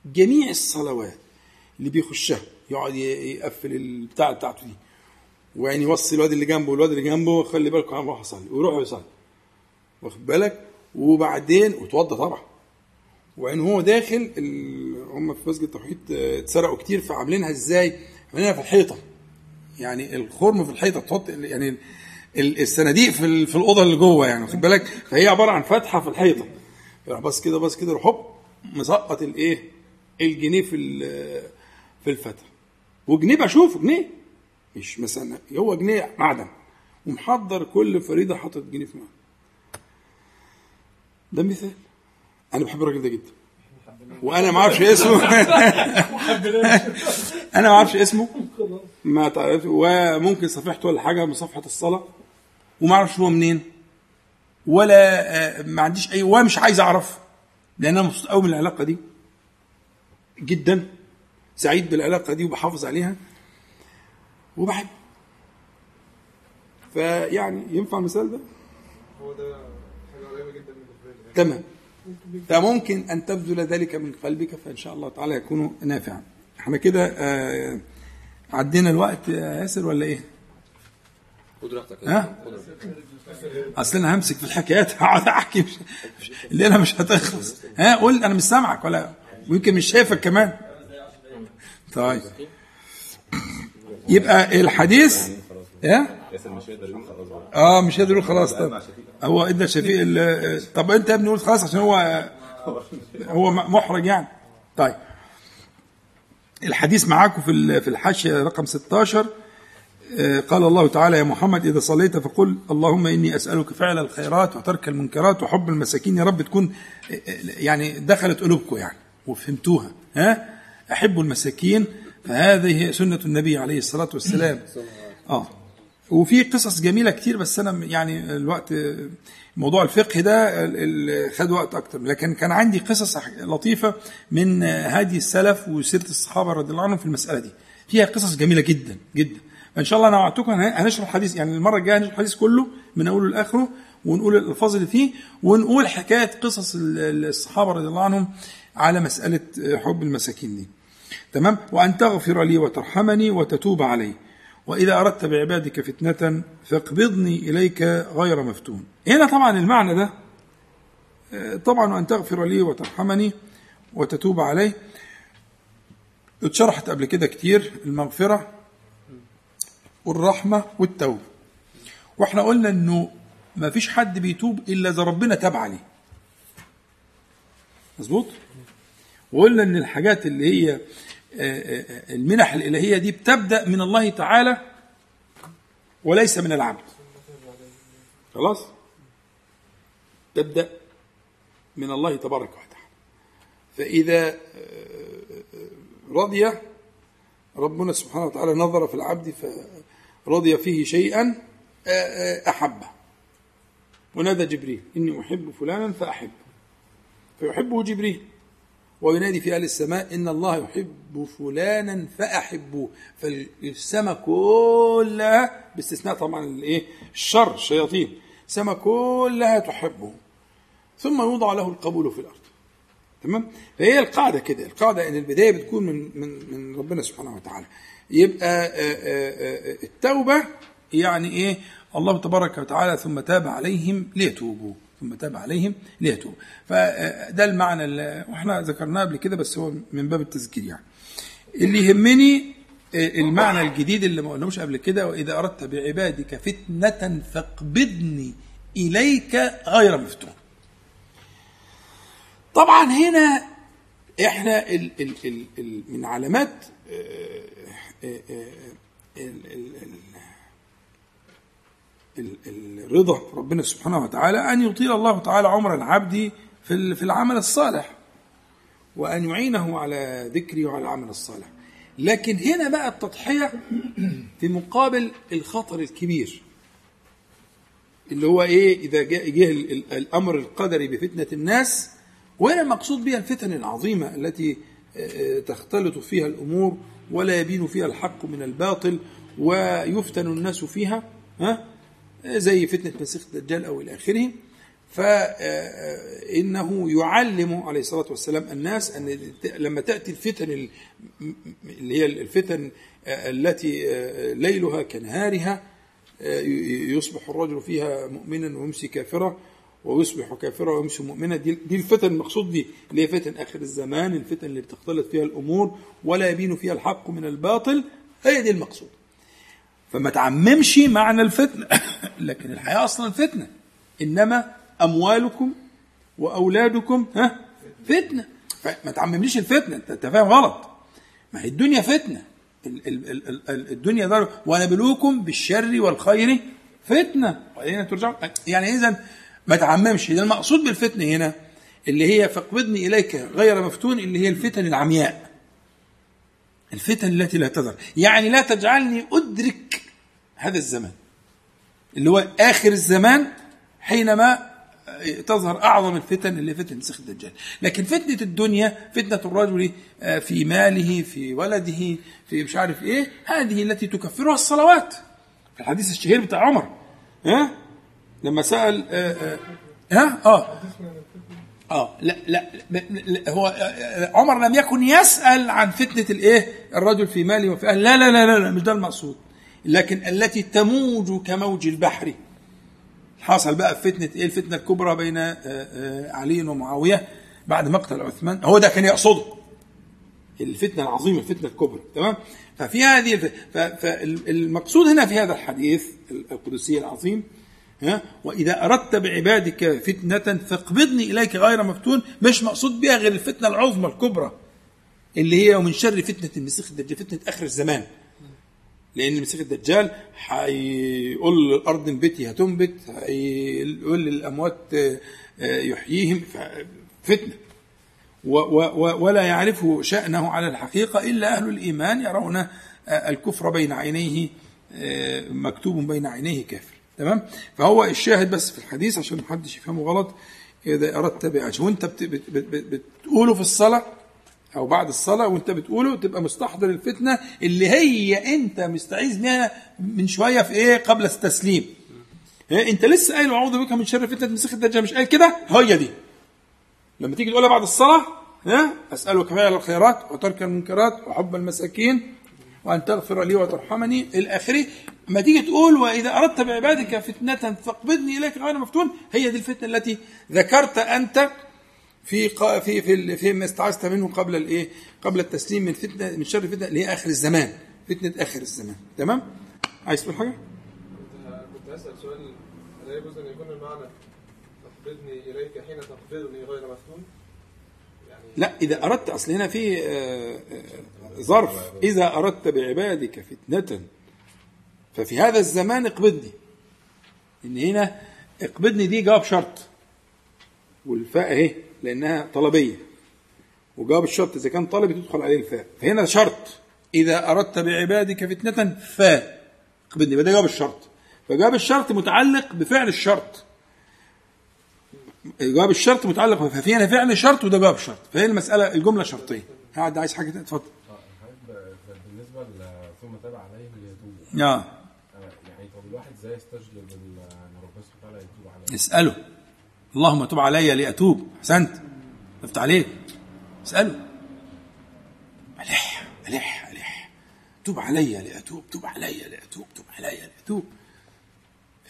جميع الصلوات اللي بيخشها يقعد يقفل البتاع بتاعته دي ويعني يوصي الواد اللي جنبه والواد اللي جنبه خلي بالكم أنا راح أصلي ويروح يصلي. واخد بالك؟ وبعدين وتوضى طبعا. وان هو داخل. هم في مسجد التوحيد آه، اتسرقوا كتير فعاملينها إزاي؟ عاملينها في الحيطة. يعني الخرم في الحيطة تحط يعني ال- الصناديق في في الأوضة اللي جوه يعني واخد بالك؟ فهي عبارة عن فتحة في الحيطة. يروح بس كده بس كده هوب مسقط الايه؟ الجنيه في في الفتحة. وجنيه بشوفه جنيه. مش مثلا هو جنيه معدن. ومحضر كل فريضة حاطط جنيه في معدن. ده مثال. أنا بحب الراجل ده جدا. وأنا ما أعرفش اسمه. أنا ما أعرفش اسمه. ما تعرف وممكن صفحته ولا حاجة من صفحة الصلاة. وما أعرفش هو منين. ولا آه، ما عنديش اي ومش عايز أعرف. لأن أنا مبسوط قوي من العلاقة دي. جدا. سعيد بالعلاقة دي وبحافظ عليها. وبحب. فيعني ينفع المثال ده؟ هو ده حاجة قريبه جدا من الفيلم تمام. فممكن أن تبذل ذلك من قلبك فإن شاء الله تعالى يكون نافعا. إحنا كده آه، عدينا الوقت يا ياسر ولا إيه؟ خد راحتك. ها؟ أصل أنا همسك في الحكايات. هقعد أحكي مش مش- الليلة مش هتخلص. ها قول أنا مش سامعك ولا ويمكن مش شايفك كمان. طيب. يبقى الحديث إيه؟ ياسر مش هيقدر يقول خلاص بقى. آه مش قادر يقول خلاص. طب هو ادى شفيق طب أنت يا ابني قول خلاص عشان هو هو محرج يعني. طيب. الحديث معاكم في في الحاشيه رقم 16 آه، قال الله تعالى يا محمد إذا صليت فقل اللهم إني أسألك فعل الخيرات وترك المنكرات وحب المساكين. يا رب تكون آه، آه، يعني دخلت قلوبكم يعني وفهمتوها ها؟ أحبوا المساكين. فهذه سنة النبي عليه الصلاة والسلام. آه. وفي قصص جميلة كتير بس أنا يعني الوقت موضوع الفقه ده خد وقت أكتر. لكن كان عندي قصص لطيفة من هدي السلف وسيرة الصحابة رضي الله عنهم في المسألة دي. فيها قصص جميلة جدا جدا. فإن شاء الله أنا وعدتكم هن- هنشرح الحديث يعني المرة الجاية هنشرح الحديث كله من أوله لآخره ونقول الألفاظ اللي فيه ونقول حكاية قصص ال- ال- الصحابة رضي الله عنهم على مسألة حب المساكين دي. تمام؟ وأن تغفر لي وترحمني وتتوب علي. وإذا أردت بعبادك فتنة فاقبضني إليك غير مفتون. هنا طبعا المعنى ده آه، طبعا وأن تغفر لي وترحمني وتتوب علي. اتشرحت قبل كده كتير المغفرة والرحمة والتوبة. وإحنا قلنا إنه ما فيش حد بيتوب إلا إذا ربنا تاب عليه. مظبوط؟ وقلنا إن الحاجات اللي هي المنح الإلهية دي بتبدأ من الله تعالى وليس من العبد. خلاص؟ تبدأ من الله تبارك وتعالى. فإذا آه، آه، رضي ربنا سبحانه وتعالى نظر في العبد فرضي فيه شيئا آه، أحبه. ونادى جبريل إني أحب فلانا فأحبه. فيحبه جبريل. وينادي في أهل السماء إن الله يحب فلانا فأحبوه. فالسماء كلها باستثناء طبعا الإيه؟ الشر الشياطين السماء كلها تحبه. ثم يوضع له القبول في الأرض. تمام؟ فهي القاعدة كده القاعدة إن البداية بتكون من من من ربنا سبحانه وتعالى. يبقى آه، آه، آه، التوبة يعني إيه؟ الله تبارك وتعالى ثم تاب عليهم ليتوبوا. ثم تاب عليهم ليتوب. فده المعنى اللي وإحنا ذكرناه قبل كده بس هو من باب التذكير يعني. اللي يهمني المعنى الجديد اللي ما قلناهوش قبل كده وإذا أردت بعبادك فتنة فاقبضني إليك غير مفتون. طبعا هنا إحنا من علامات آه، آه، آه، الرضا ربنا سبحانه وتعالى أن يطيل الله تعالى عمر العبد في في العمل الصالح وأن يعينه على ذكره وعلى العمل الصالح. لكن هنا بقى التضحية في مقابل الخطر الكبير اللي هو إيه إذا جاء جه ال- ال- الأمر القدري بفتنة الناس وهنا المقصود بها الفتن العظيمة التي آه، تختلط فيها الأمور ولا يبين فيها الحق من الباطل ويفتن الناس فيها ها؟ زي فتنة مسيح الدجال أو إلى آخره. فإنه يعلم عليه الصلاة والسلام الناس أن لما تأتي الفتن ال- اللي هي الفتن التي ليلها كنهارها يصبح الرجل فيها مؤمنا ويمسي كافرا ويصبح كافرا ويمسي مؤمنا. دي, الفتن المقصود دي اللي هي فتن آخر الزمان الفتن اللي بتختلط فيها الأمور ولا يبين فيها الحق من الباطل. هي دي المقصود. فما تعممش معنى الفتنة. لكن الحياة أصلا فتنة. إنما أموالكم وأولادكم ها؟ فتنة. فما تعممليش الفتنة. انت أنت فاهم غلط. ما هي الدنيا ال- الدنيا دار ونبلوكم بالشر والخير فتنة. والينا ترجعون يعني اذا ما تعممش. ده المقصود بالفتنة هنا اللي هي فاقبضني إليك غير مفتون اللي هي الفتن العمياء. الفتن التي لا تظهر. يعني لا تجعلني أدرك هذا الزمان. اللي هو آخر الزمان حينما تظهر أعظم الفتن اللي فتنه مسيح الدجال. لكن فتنة الدنيا فتنة الرجل آه، في ماله في ولده في مش عارف إيه هذه التي تكفرها الصلوات. في الحديث الشهير بتاع عمر. ها؟ لما سأل آه، آه، ها؟ آه. آه لا لا, لا, هو آه، عمر لم يكن يسأل عن فتنة الإيه؟ الرجل في ماله وفي أهله. لا لا لا لا, مش ده المقصود. لكن التي تموج كموج البحر. حصل بقى فتنة إيه؟ الفتنة الكبرى بين آه، آه، علي ومعاوية بعد مقتل عثمان. هو ده كان يقصده. الفتنة العظيمة الفتنة الكبرى. تمام؟ ففي هذه فالمقصود هنا في هذا الحديث القدسي العظيم وإذا أردت بعبادك فتنة فاقبضني إليك غير مفتون مش مقصود بها غير الفتنة العظمى الكبرى اللي هي ومن شر فتنة المسيح الدجال فتنة آخر الزمان. لأن المسيح الدجال هيقول للارض انبتي هتنبت هيقول للاموات آه، آه، يحييهم ف- فتنة. و- و- و- ولا يعرف شأنه على الحقيقة إلا أهل الإيمان يرون آه، الكفر بين عينيه مكتوب بين عينيه كافر. تمام؟ فهو الشاهد بس في الحديث عشان محدش يفهمه غلط بت- بت- بت- بت- بتقوله في الصلاة أو بعد الصلاة وأنت بتقوله تبقى مستحضر الفتنة اللي هي أنت مستعيذ منها من شوية في إيه؟ قبل التسليم. إيه؟ أنت لسه قايل أعوذ بك من شر فتنة مسيح الدجال. مش قايل كده؟ هي دي. لما تيجي تقولها بعد الصلاة ها أسألك فعل الخيرات وترك المنكرات وحب المساكين وأن تغفر لي وترحمني. إلى اخره ما تيجي تقول وإذا أردت بعبادك فتنة فاقبضني إليك غير مفتون هي دي الفتنة التي ذكرت أنت في في في في ما استعذت منه قبل الإيه؟ قبل التسليم من فتنة من شر فتنة اللي هي آخر الزمان، فتنة آخر الزمان، تمام؟ عايز تقول حاجة؟ كنت هسأل سؤال هل يجوز أن يكون المعنى تقبضني إليك حين تقبضني غير مفتون؟ يعني لا إذا أردت أصل هنا في آه، آه، ظرف إذا أردت بعبادك فتنة ففي هذا الزمان اقبضني. إن هنا اقبضني دي جواب شرط. والفاء اهي لأنها طلبية. وجواب الشرط إذا كان طلبي تدخل عليه الفاء. فهنا شرط. إذا أردت بعبادك فتنة فاء. اقبضني يبقى ده جواب الشرط. فجواب الشرط متعلق بفعل الشرط. جواب الشرط متعلق ففي هنا فعل شرط وده جواب شرط. فهي المسألة الجملة شرطيه قاعد عايز حاجة؟ اتفضل. بالنسبة ل- ثم تاب عليهم ليتوبوا آه آه، يعني طب الواحد إزاي يستجلب إن ربنا سبحانه وتعالى يتوب عليه؟ اسأله. اللهم تب علي لأتوب. أحسنت. أفتح عليك. اسأله. ألح ألح ألح. تب علي لأتوب تب علي لأتوب تب علي لأتوب.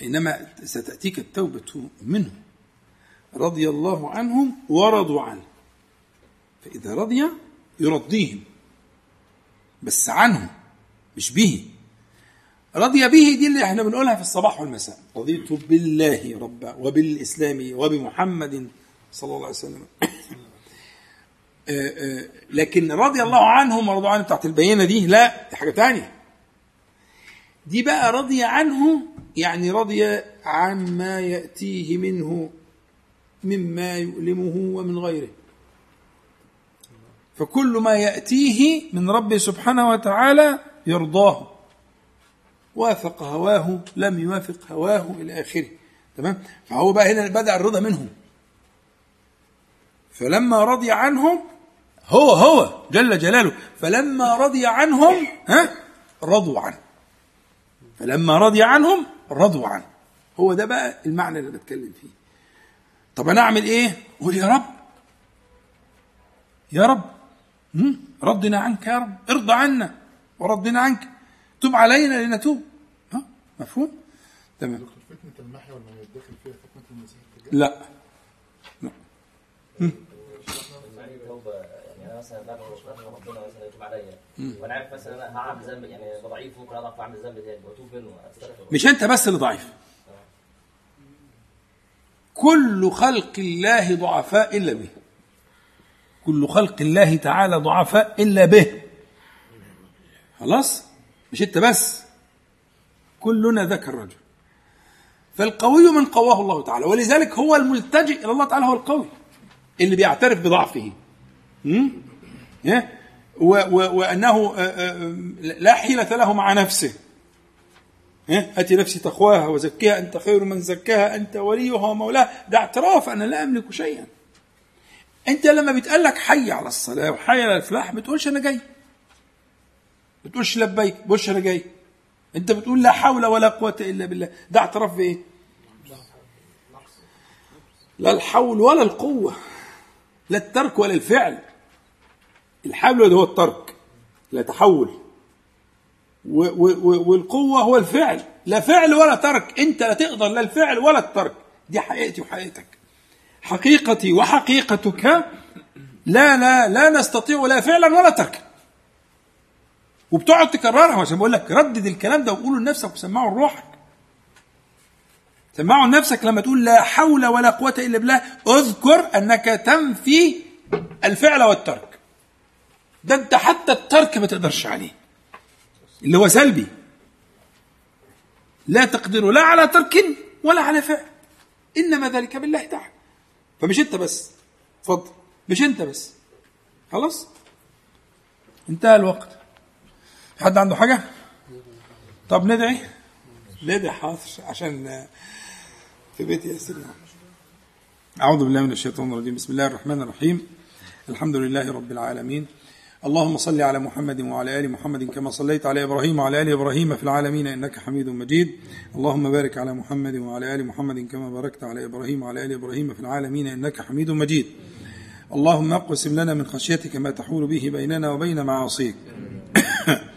إنما ستأتيك التوبة منه. رضي الله عنهم ورضوا عنه. فإذا رضي يرضيهم. بس عنه مش به رضي به دي اللي إحنا بنقولها في الصباح والمساء. رضيت بالله ربا وبالإسلام وبمحمد صلى الله عليه وسلم. آه، آه، لكن رضي الله عنهم ورضوا عنه بتاعت البينة دي لا دي حاجة تانية. دي بقى رضي عنه يعني رضي عما يأتيه منه مما يؤلمه ومن غيره. فكل ما يأتيه من ربه سبحانه وتعالى يرضاه. وافق هواه لم يوافق هواه إلى آخره. تمام؟ فهو بقى هنا بدأ الرضا منهم. فلما رضي عنهم هو هو جل جلاله فلما رضي عنهم ها؟ رضوا عنه. فلما رضي عنهم رضوا عنه. هو ده بقى المعنى اللي بتكلم فيه. طب أنا أعمل إيه؟ قول يا رب. يا رب؟ ردنا عنك يا رب. ارضى عنا وردنا عنك. تب علينا لنتوب. مفهوم؟ تمام. فتنة المحيا ولا يدخل فيها فتنة المسيح لا. توبه يعني أنا مثلا بعد ما ربنا مثلا يتوب عليا وأنا عارف مثلا أنا هعمل ذنب يعني ضعيف ممكن اضعف واعمل ذنب تاني واتوب منه. واستغفر مش أنت بس اللي ضعيف. كل خلق الله ضعفاء إلا به. كل خلق الله تعالى ضعفاء إلا به. خلاص؟ مش أنت بس. كلنا ذاك الرجل. فالقوي من قواه الله تعالى ولذلك هو الملتجئ إلى الله تعالى هو القوي اللي بيعترف بضعفه. وأنه آه، آه، لا حيلة له مع نفسه؟ أتي نفسي تقواها وزكيها أنت خير من زكاها أنت وليها ومولاها. ده اعتراف أنا لا أملك شيئا. أنت لما بيتقال لك حي على الصلاة وحي على الفلاح ما بتقولش أنا جاي. ما بتقولش لبيك ما أنا جاي. أنت بتقول لا حول ولا قوة إلا بالله. ده اعتراف بإيه؟ لا الحول ولا القوة لا الترك ولا الفعل. الحول هو الترك لا تحول. و- و- و- والقوة هو الفعل لا فعل ولا ترك. أنت لا تقدر لا الفعل ولا الترك. دي حقيقتي وحقيقتك. حقيقتي وحقيقتك لا لا لا نستطيع لا فعلا ولا تركا. وبتقعد تكررها عشان بقول لك ردد الكلام ده وقوله لنفسك وسمعه لروحك. سمعه لنفسك لما تقول لا حول ولا قوة إلا بالله. اذكر أنك تنفي الفعل والترك. ده أنت حتى الترك ما تقدرش عليه. اللي هو سلبي. لا تقدر لا على ترك ولا على فعل. إنما ذلك بالله تعالى. فمش أنت بس. اتفضل. مش أنت بس. خلاص؟ انتهى الوقت. حد عنده حاجة؟ طب ندعي. ندعي حاضر عشان في بيت ياسر أعوذ بالله من الشيطان الرجيم. بسم الله الرحمن الرحيم. الحمد لله رب العالمين. اللهم صل على محمد وعلى آل محمد كما صليت على إبراهيم وعلى آل إبراهيم في العالمين إنك حميد مجيد. اللهم بارك على محمد وعلى آل محمد كما باركت على إبراهيم وعلى آل إبراهيم في العالمين إنك حميد مجيد. اللهم اقسم لنا من خشيتك ما تحول به بيننا وبين معاصيك.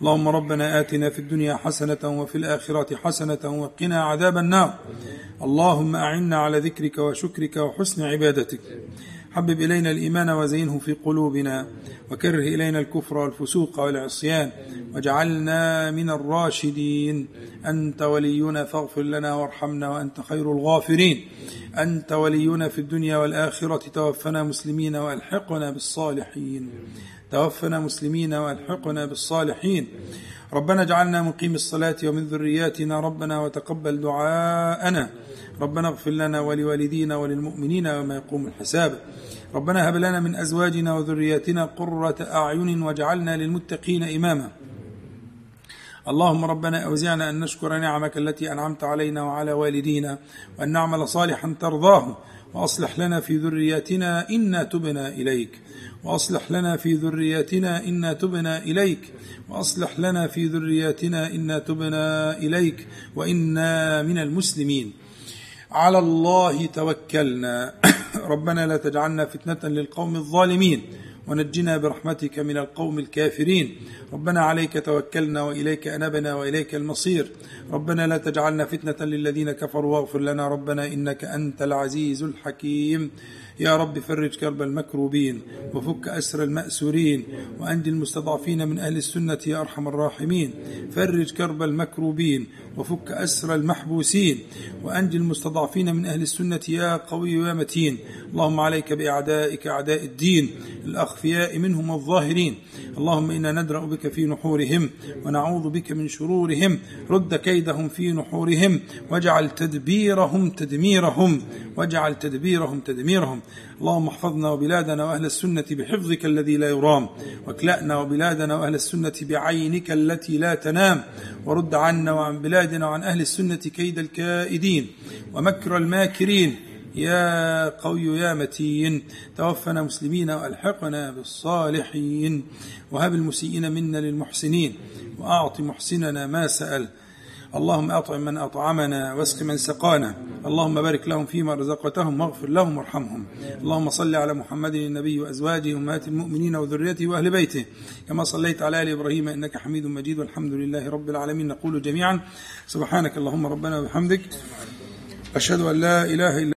اللهم ربنا آتنا في الدنيا حسنة وفي الآخرة حسنة وقنا عذاب النار. اللهم أعنا على ذكرك وشكرك وحسن عبادتك. حبب إلينا الإيمان وزينه في قلوبنا وكره إلينا الكفر والفسوق والعصيان واجعلنا من الراشدين. أنت ولينا فاغفر لنا وارحمنا وأنت خير الغافرين. أنت ولينا في الدنيا والآخرة توفنا مسلمين وألحقنا بالصالحين. توفنا مسلمين والحقنا بالصالحين. ربنا اجعلنا مقيم الصلاة ومن ذرياتنا ربنا وتقبل دعاءنا. ربنا اغفر لنا ولوالدينا وللمؤمنين وما يقوم الحساب. ربنا هب لنا من أزواجنا وذرياتنا قرة أعين واجعلنا للمتقين إماما. اللهم ربنا أوزعنا أن نشكر نعمك التي أنعمت علينا وعلى والدينا وأن نعمل صالحا ترضاه وأصلح لنا في ذرياتنا إنا تبنا إليك. وأصلح لنا في ذرياتنا إنا تبنا إليك. وأصلح لنا في ذرياتنا إنا تبنا إليك. وإنا من المسلمين. على الله توكلنا. ربنا لا تجعلنا فتنة للقوم الظالمين. ونجنا برحمتك من القوم الكافرين. ربنا عليك توكلنا وإليك أنبنا وإليك المصير. ربنا لا تجعلنا فتنة للذين كفروا واغفر لنا ربنا إنك أنت العزيز الحكيم. يا رب فرج كرب المكروبين وفك أسر المأسورين وأنجي المستضعفين من أهل السنة يا أرحم الراحمين. فرج كرب المكروبين وفك أسر المحبوسين وأنجي المستضعفين من أهل السنة يا قوي يا متين. اللهم عليك بأعدائك أعداء الدين الأخفياء منهم الظاهرين. اللهم إنا ندرأ بك في نحورهم ونعوذ بك من شرورهم. رد كيدهم في نحورهم واجعل تدبيرهم تدميرهم واجعل تدبيرهم تدميرهم. اللهم احفظنا وبلادنا وأهل السنة بحفظك الذي لا يرام واكلأنا وبلادنا وأهل السنة بعينك التي لا تنام ورد عنا وعن بلادنا وعن أهل السنة كيد الكائدين ومكر الماكرين. يا قوي يا متين توفنا مسلمين وألحقنا بالصالحين. وهب المسيئين منا للمحسنين وأعط محسننا ما سأل. اللهم أطعم من أطعمنا واسق من سقانا. اللهم بارك لهم فيما رزقتهم واغفر لهم وارحمهم. اللهم صل على محمد النبي وأزواجه أمهات المؤمنين وذريته وأهل بيته. كما صليت على آل إبراهيم إنك حميد مجيد. والحمد لله رب العالمين. نقول جميعا سبحانك اللهم ربنا وبحمدك. أشهد أن لا إله إلا